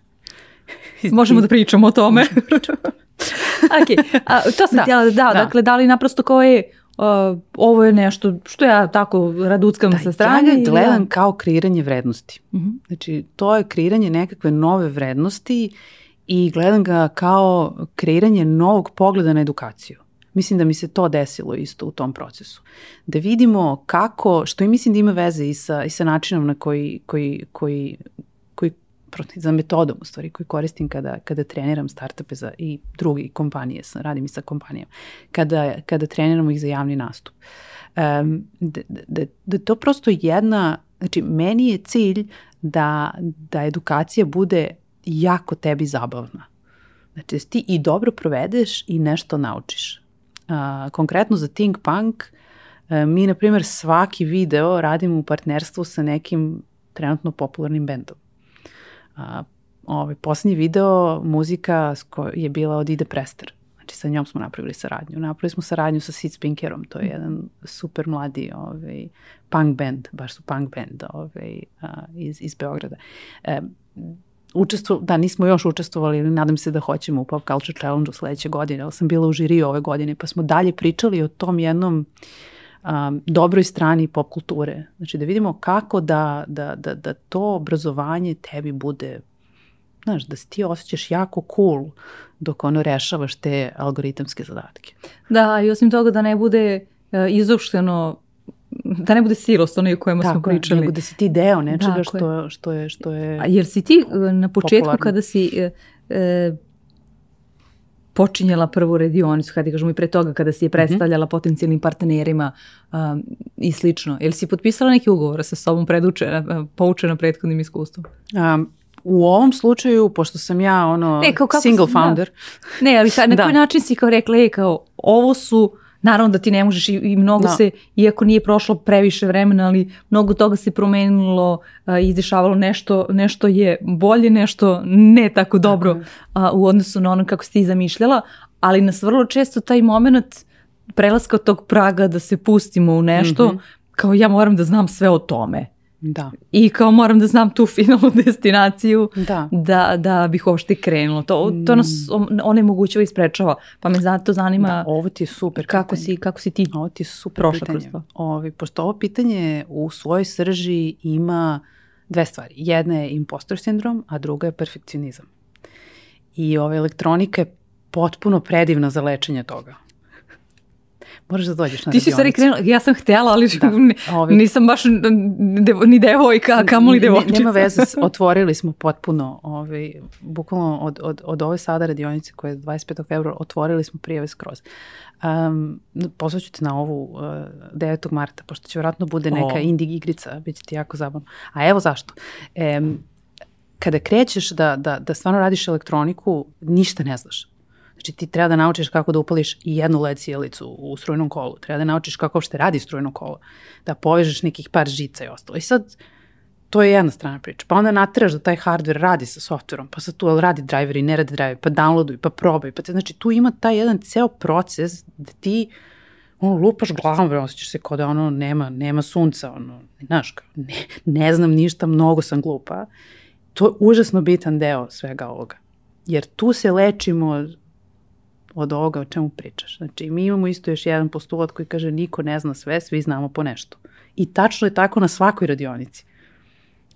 Možemo da pričamo o tome. ok, a, to sam da, htjela da, da, dakle, da li naprosto kao je, uh, ovo je nešto što ja tako raduckam da, sa strane. Ja ga gledam ja. kao kreiranje vrednosti. Uh mhm. -huh. Znači, to je kreiranje nekakve nove vrednosti i gledam ga kao kreiranje novog pogleda na edukaciju. Mislim da mi se to desilo isto u tom procesu. Da vidimo kako, što i mislim da ima veze i sa, i sa načinom na koji, koji, koji za metodom u stvari koju koristim kada, kada treniram startupe za, i drugi kompanije, radim i sa kompanijama, kada, kada treniramo ih za javni nastup. Um, da, da, da to prosto jedna, znači meni je cilj da, da edukacija bude jako tebi zabavna. Znači da ti i dobro provedeš i nešto naučiš. Uh, konkretno za Think Punk, uh, mi na primjer svaki video radimo u partnerstvu sa nekim trenutno popularnim bendom. A, ovaj, poslednji video, muzika je bila od Ide Prester. Znači sa njom smo napravili saradnju. Napravili smo saradnju sa Sid Spinkerom, to je jedan super mladi ovaj, punk band, baš su punk band ovaj, a, iz, iz Beograda. E, učestvu, da, nismo još učestvovali, ali nadam se da hoćemo u Pop Culture Challenge u sledeće godine, ali sam bila u žiriju ove godine, pa smo dalje pričali o tom jednom um, dobroj strani pop kulture. Znači da vidimo kako da, da, da, da to obrazovanje tebi bude znaš, da se ti osjećaš jako cool dok ono rešavaš te algoritamske zadatke. Da, i osim toga da ne bude uh, izušteno da ne bude silost onaj o Tako smo pričali. Nego da si ti deo nečega što, što je, što je A jer si ti e, na početku popularno. kada si e, počinjala prvu radionicu, kada kažemo i pre toga, kada si je mhm. predstavljala mm -hmm. potencijalnim partnerima um, i slično. Jel si potpisala neki ugovor sa sobom predučena, poučena prethodnim iskustvom? Um, u ovom slučaju, pošto sam ja ono ne, kao single sam, founder. Da. Ne, ali na da. koji način si kao rekla, e, kao ovo su Naravno da ti ne možeš i, i mnogo da. se, iako nije prošlo previše vremena, ali mnogo toga se promenilo i izdešavalo nešto, nešto je bolje, nešto ne tako dobro a, u odnosu na ono kako si ti zamišljala, ali nas vrlo često taj moment prelaska od tog praga da se pustimo u nešto, mm -hmm. kao ja moram da znam sve o tome. Da. I kao moram da znam tu finalnu destinaciju da, da, da bih uopšte krenulo. To, to nas mm. onemogućava i sprečava. Pa me zato zanima da, ovo ti je super kako, pitanje. si, kako si ti ovo ti je super prošla pitanje. kroz to. Ovi, pošto ovo pitanje u svojoj srži ima dve stvari. Jedna je impostor sindrom, a druga je perfekcionizam. I ova elektronika je potpuno predivna za lečenje toga. Moraš da dođeš na Ti si stvari krenula, ja sam htjela, ali da, ovi, nisam baš devo, ni devojka, kamoli devojčica. Nema veze, otvorili smo potpuno, ovaj, bukvalno od, od, od ove sada radionice koje je 25. februara, otvorili smo prijave skroz. Um, pozvaću te na ovu uh, 9. marta, pošto će vjerojatno bude neka oh. indie igrica, bit će ti jako zabavno. A evo zašto. Um, kada krećeš da, da, da stvarno radiš elektroniku, ništa ne znaš. Znači ti treba da naučiš kako da upališ jednu led sjelicu u strujnom kolu, treba da naučiš kako uopšte radi strujno kolo, da povežeš nekih par žica i ostalo. I sad, to je jedna strana priča. Pa onda natiraš da taj hardware radi sa softverom, pa sad tu ali radi driver i ne radi driver, pa downloaduj, pa probaj. Pa te, znači tu ima taj jedan ceo proces da ti ono, lupaš glavom, bre, osjećaš se kao da ono nema, nema sunca, ono, znaš, ne, ne znam ništa, mnogo sam glupa. To je užasno bitan deo svega ovoga. Jer tu se lečimo od ovoga o čemu pričaš. Znači, mi imamo isto još jedan postulat koji kaže niko ne zna sve, svi znamo po nešto. I tačno je tako na svakoj radionici.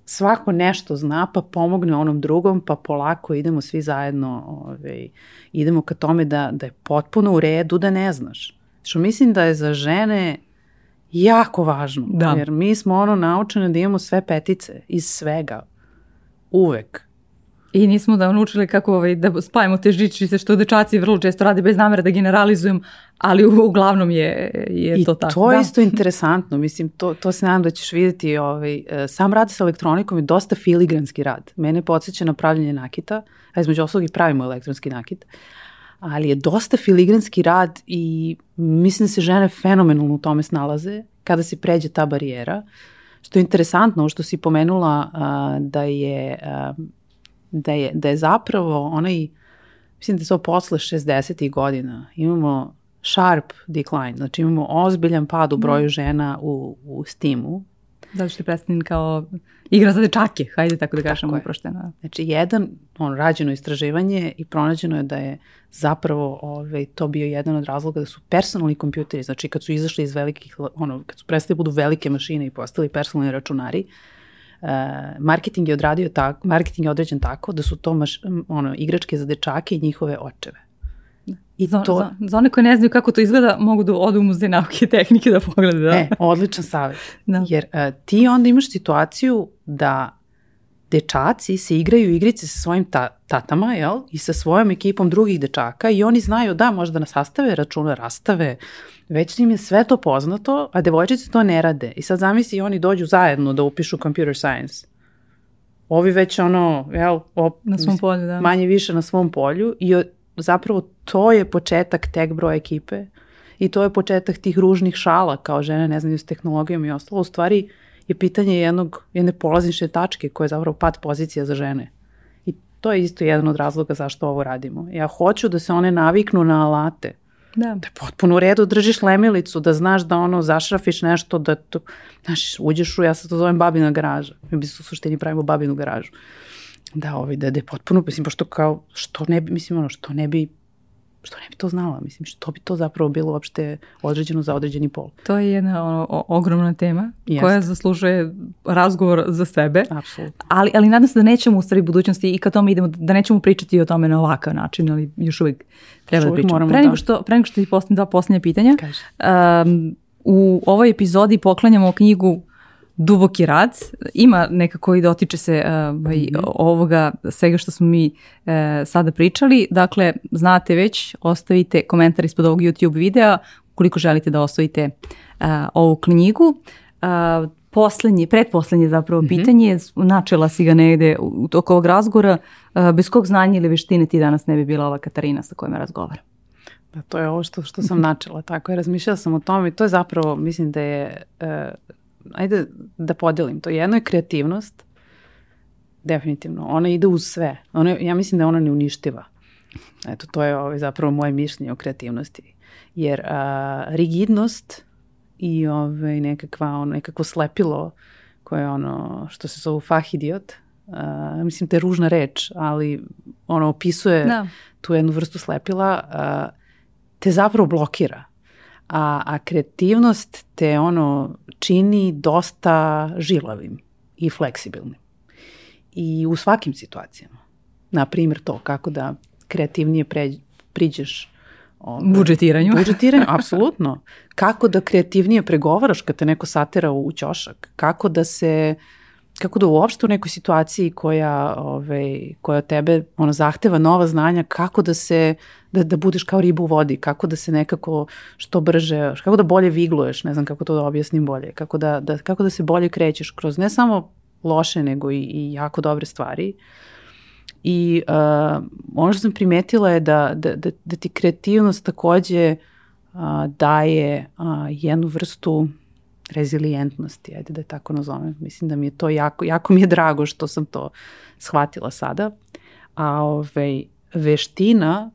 Svako nešto zna, pa pomogne onom drugom, pa polako idemo svi zajedno, ovaj, idemo ka tome da, da je potpuno u redu da ne znaš. Što mislim da je za žene jako važno. Da. Jer mi smo ono naučene da imamo sve petice iz svega. Uvek. I nismo da naučili kako ovaj, da spajamo te žičice što dečaci vrlo često rade bez namere da generalizujem, ali uglavnom je, je I to tako. I to je da. isto interesantno, mislim, to, to se nadam da ćeš vidjeti, ovaj, e, sam rad sa elektronikom je dosta filigranski rad. Mene podsjeća na pravljanje nakita, a između ostalog i pravimo elektronski nakit, ali je dosta filigranski rad i mislim da se žene fenomenalno u tome snalaze kada se pređe ta barijera. Što je interesantno, što si pomenula a, da je a, da je, da je zapravo onaj, mislim da je to posle 60. godina, imamo sharp decline, znači imamo ozbiljan pad u broju žena u, u Steamu. Zato što je predstavljen kao igra za dečake, hajde tako da kažemo uprošteno. Znači, jedan, on, rađeno istraživanje i pronađeno je da je zapravo ovaj, to bio jedan od razloga da su personalni kompjuteri, znači kad su izašli iz velikih, ono, kad su prestali da budu velike mašine i postali personalni računari, Uh, marketing je odradio tako, marketing je određen tako da su to maš, ono, igračke za dečake i njihove očeve. I za, to... za, za one koji ne znaju kako to izgleda, mogu da odu u muzej nauke i tehnike da pogledaju. Da? E, odličan savjet. da. Jer uh, ti onda imaš situaciju da dečaci se igraju igrice sa svojim ta tatama, jel? I sa svojom ekipom drugih dečaka i oni znaju da možda na sastave računa rastave, već im je sve to poznato, a devojčice to ne rade. I sad zamisli oni dođu zajedno da upišu computer science. Ovi već ono, jel, op, na svom polju, da. manje više na svom polju i zapravo to je početak tek broja ekipe i to je početak tih ružnih šala kao žene ne znaju s tehnologijom i ostalo. U stvari je pitanje jednog, jedne polaznične tačke koja je zapravo pad pozicija za žene. I to je isto jedan od razloga zašto ovo radimo. Ja hoću da se one naviknu na alate. Da. Da je potpuno u redu, držiš lemilicu, da znaš da ono zašrafiš nešto, da to, znaš, uđeš u, ja se to zovem babina garaža. Mi bi se u suštini pravimo babinu garažu. Da, ovaj, da, da je potpuno, mislim, pošto kao, što ne bi, mislim, ono, što ne bi što ne bi to znala, mislim, što bi to zapravo bilo uopšte određeno za određeni pol. To je jedna ono, o, ogromna tema Jest. koja zaslužuje razgovor za sebe. Apsolutno. Ali, ali nadam se da nećemo u stvari budućnosti i kad tome idemo, da nećemo pričati o tome na ovakav način, ali još uvijek treba još da pričamo. Pre nego, da. što, pre nego što ti postavim dva posljednja pitanja, um, u ovoj epizodi poklanjamo knjigu duboki rad, ima nekako i dotiče se uh, mm -hmm. ovoga svega što smo mi uh, sada pričali, dakle znate već, ostavite komentar ispod ovog YouTube videa ukoliko želite da osvojite uh, ovu knjigu. Uh, poslednje, predposlednje zapravo mm -hmm. pitanje, načela si ga negde u toku ovog razgovora, uh, bez kog znanja ili veštine ti danas ne bi bila ova Katarina sa kojom razgovaram? Da, to je ovo što, što sam načela, tako je, razmišljala sam o tome i to je zapravo, mislim da je ajde da podelim to. Jedno je kreativnost, definitivno. Ona ide uz sve. Ona, ja mislim da ona ne uništiva. Eto, to je ovaj, zapravo moje mišljenje o kreativnosti. Jer a, rigidnost i ovaj, nekakva, ono, nekako slepilo koje je ono što se zove fahidiot, a, mislim te ružna reč, ali ono opisuje da. tu jednu vrstu slepila, a, te zapravo blokira a, a kreativnost te ono čini dosta žilavim i fleksibilnim. I u svakim situacijama. Na primjer to kako da kreativnije pre, priđeš ovaj, budžetiranju. Budžetiranju, apsolutno. Kako da kreativnije pregovaraš kad te neko satera u ćošak. Kako da se kako da uopšte u nekoj situaciji koja, ovaj, koja tebe ono, zahteva nova znanja, kako da se, da, da budeš kao riba u vodi, kako da se nekako što brže, kako da bolje vigluješ, ne znam kako to da objasnim bolje, kako da, da, kako da se bolje krećeš kroz ne samo loše, nego i, i jako dobre stvari. I uh, ono što sam primetila je da, da, da, da ti kreativnost takođe uh, daje uh, jednu vrstu rezilijentnosti, ajde da je tako nazovem. Mislim da mi je to jako, jako mi je drago što sam to shvatila sada. A ovaj, veština,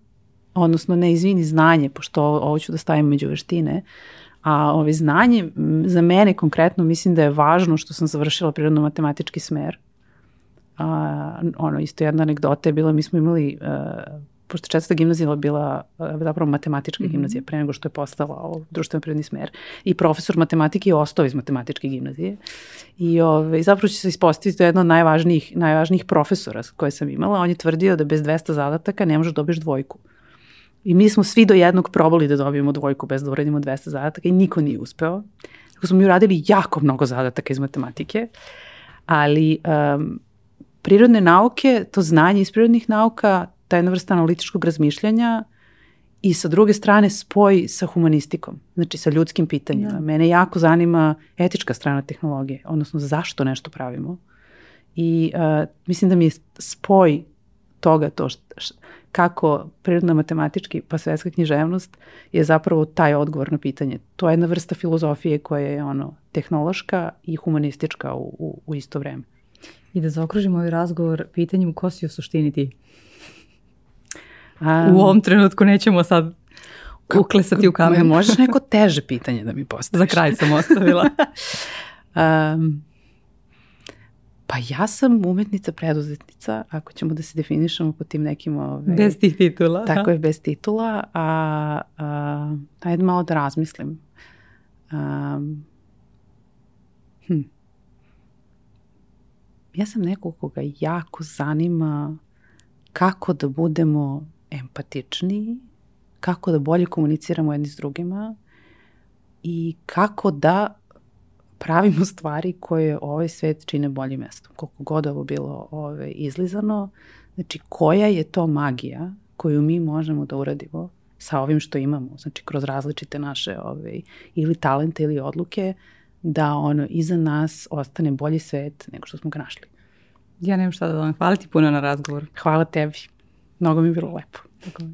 odnosno ne izvini znanje, pošto ovo ću da stavim među veštine, a ovaj, znanje za mene konkretno mislim da je važno što sam završila prirodno-matematički smer. A, ono, isto jedna anegdota je bila, mi smo imali uh, pošto četvrta gimnazija bila e, zapravo matematička mm -hmm. gimnazija pre nego što je postala ovo društveno prirodni smer i profesor matematike je ostao iz matematičke gimnazije i ove, zapravo će se ispostaviti da je jedno od najvažnijih, najvažnijih profesora koje sam imala. On je tvrdio da bez 200 zadataka ne možeš da dobiješ dvojku. I mi smo svi do jednog probali da dobijemo dvojku bez da uradimo 200 zadataka i niko nije uspeo. Tako smo mi uradili jako mnogo zadataka iz matematike, ali um, prirodne nauke, to znanje iz prirodnih nauka, ta jedna vrsta analitičkog razmišljanja i sa druge strane spoj sa humanistikom, znači sa ljudskim pitanjima. Da. Mene jako zanima etička strana tehnologije, odnosno zašto nešto pravimo. I uh, mislim da mi je spoj toga to što, kako prirodna matematički pa svetska književnost je zapravo taj odgovor na pitanje. To je jedna vrsta filozofije koja je ono tehnološka i humanistička u, u, u isto vreme. I da zaokružimo ovaj razgovor pitanjem ko si u suštini ti? Um, u ovom trenutku nećemo sad uklesati u kamen. Možeš neko teže pitanje da mi postaviš. Za kraj sam ostavila. um, Pa ja sam umetnica preduzetnica, ako ćemo da se definišemo po tim nekim... Ove, bez tih titula. Tako je, bez titula. A, a, ajde malo da razmislim. Um, hm. Ja sam neko koga jako zanima kako da budemo empatičniji, kako da bolje komuniciramo jedni s drugima i kako da pravimo stvari koje ovaj svet čine boljim mestom. Koliko god ovo bilo ove, izlizano, znači koja je to magija koju mi možemo da uradimo sa ovim što imamo, znači kroz različite naše ove, ili talente ili odluke, da ono iza nas ostane bolji svet nego što smo ga našli. Ja nemam šta da vam. Hvala ti puno na razgovor. Hvala tebi. mnogo mi je bilo lepo. Tako da.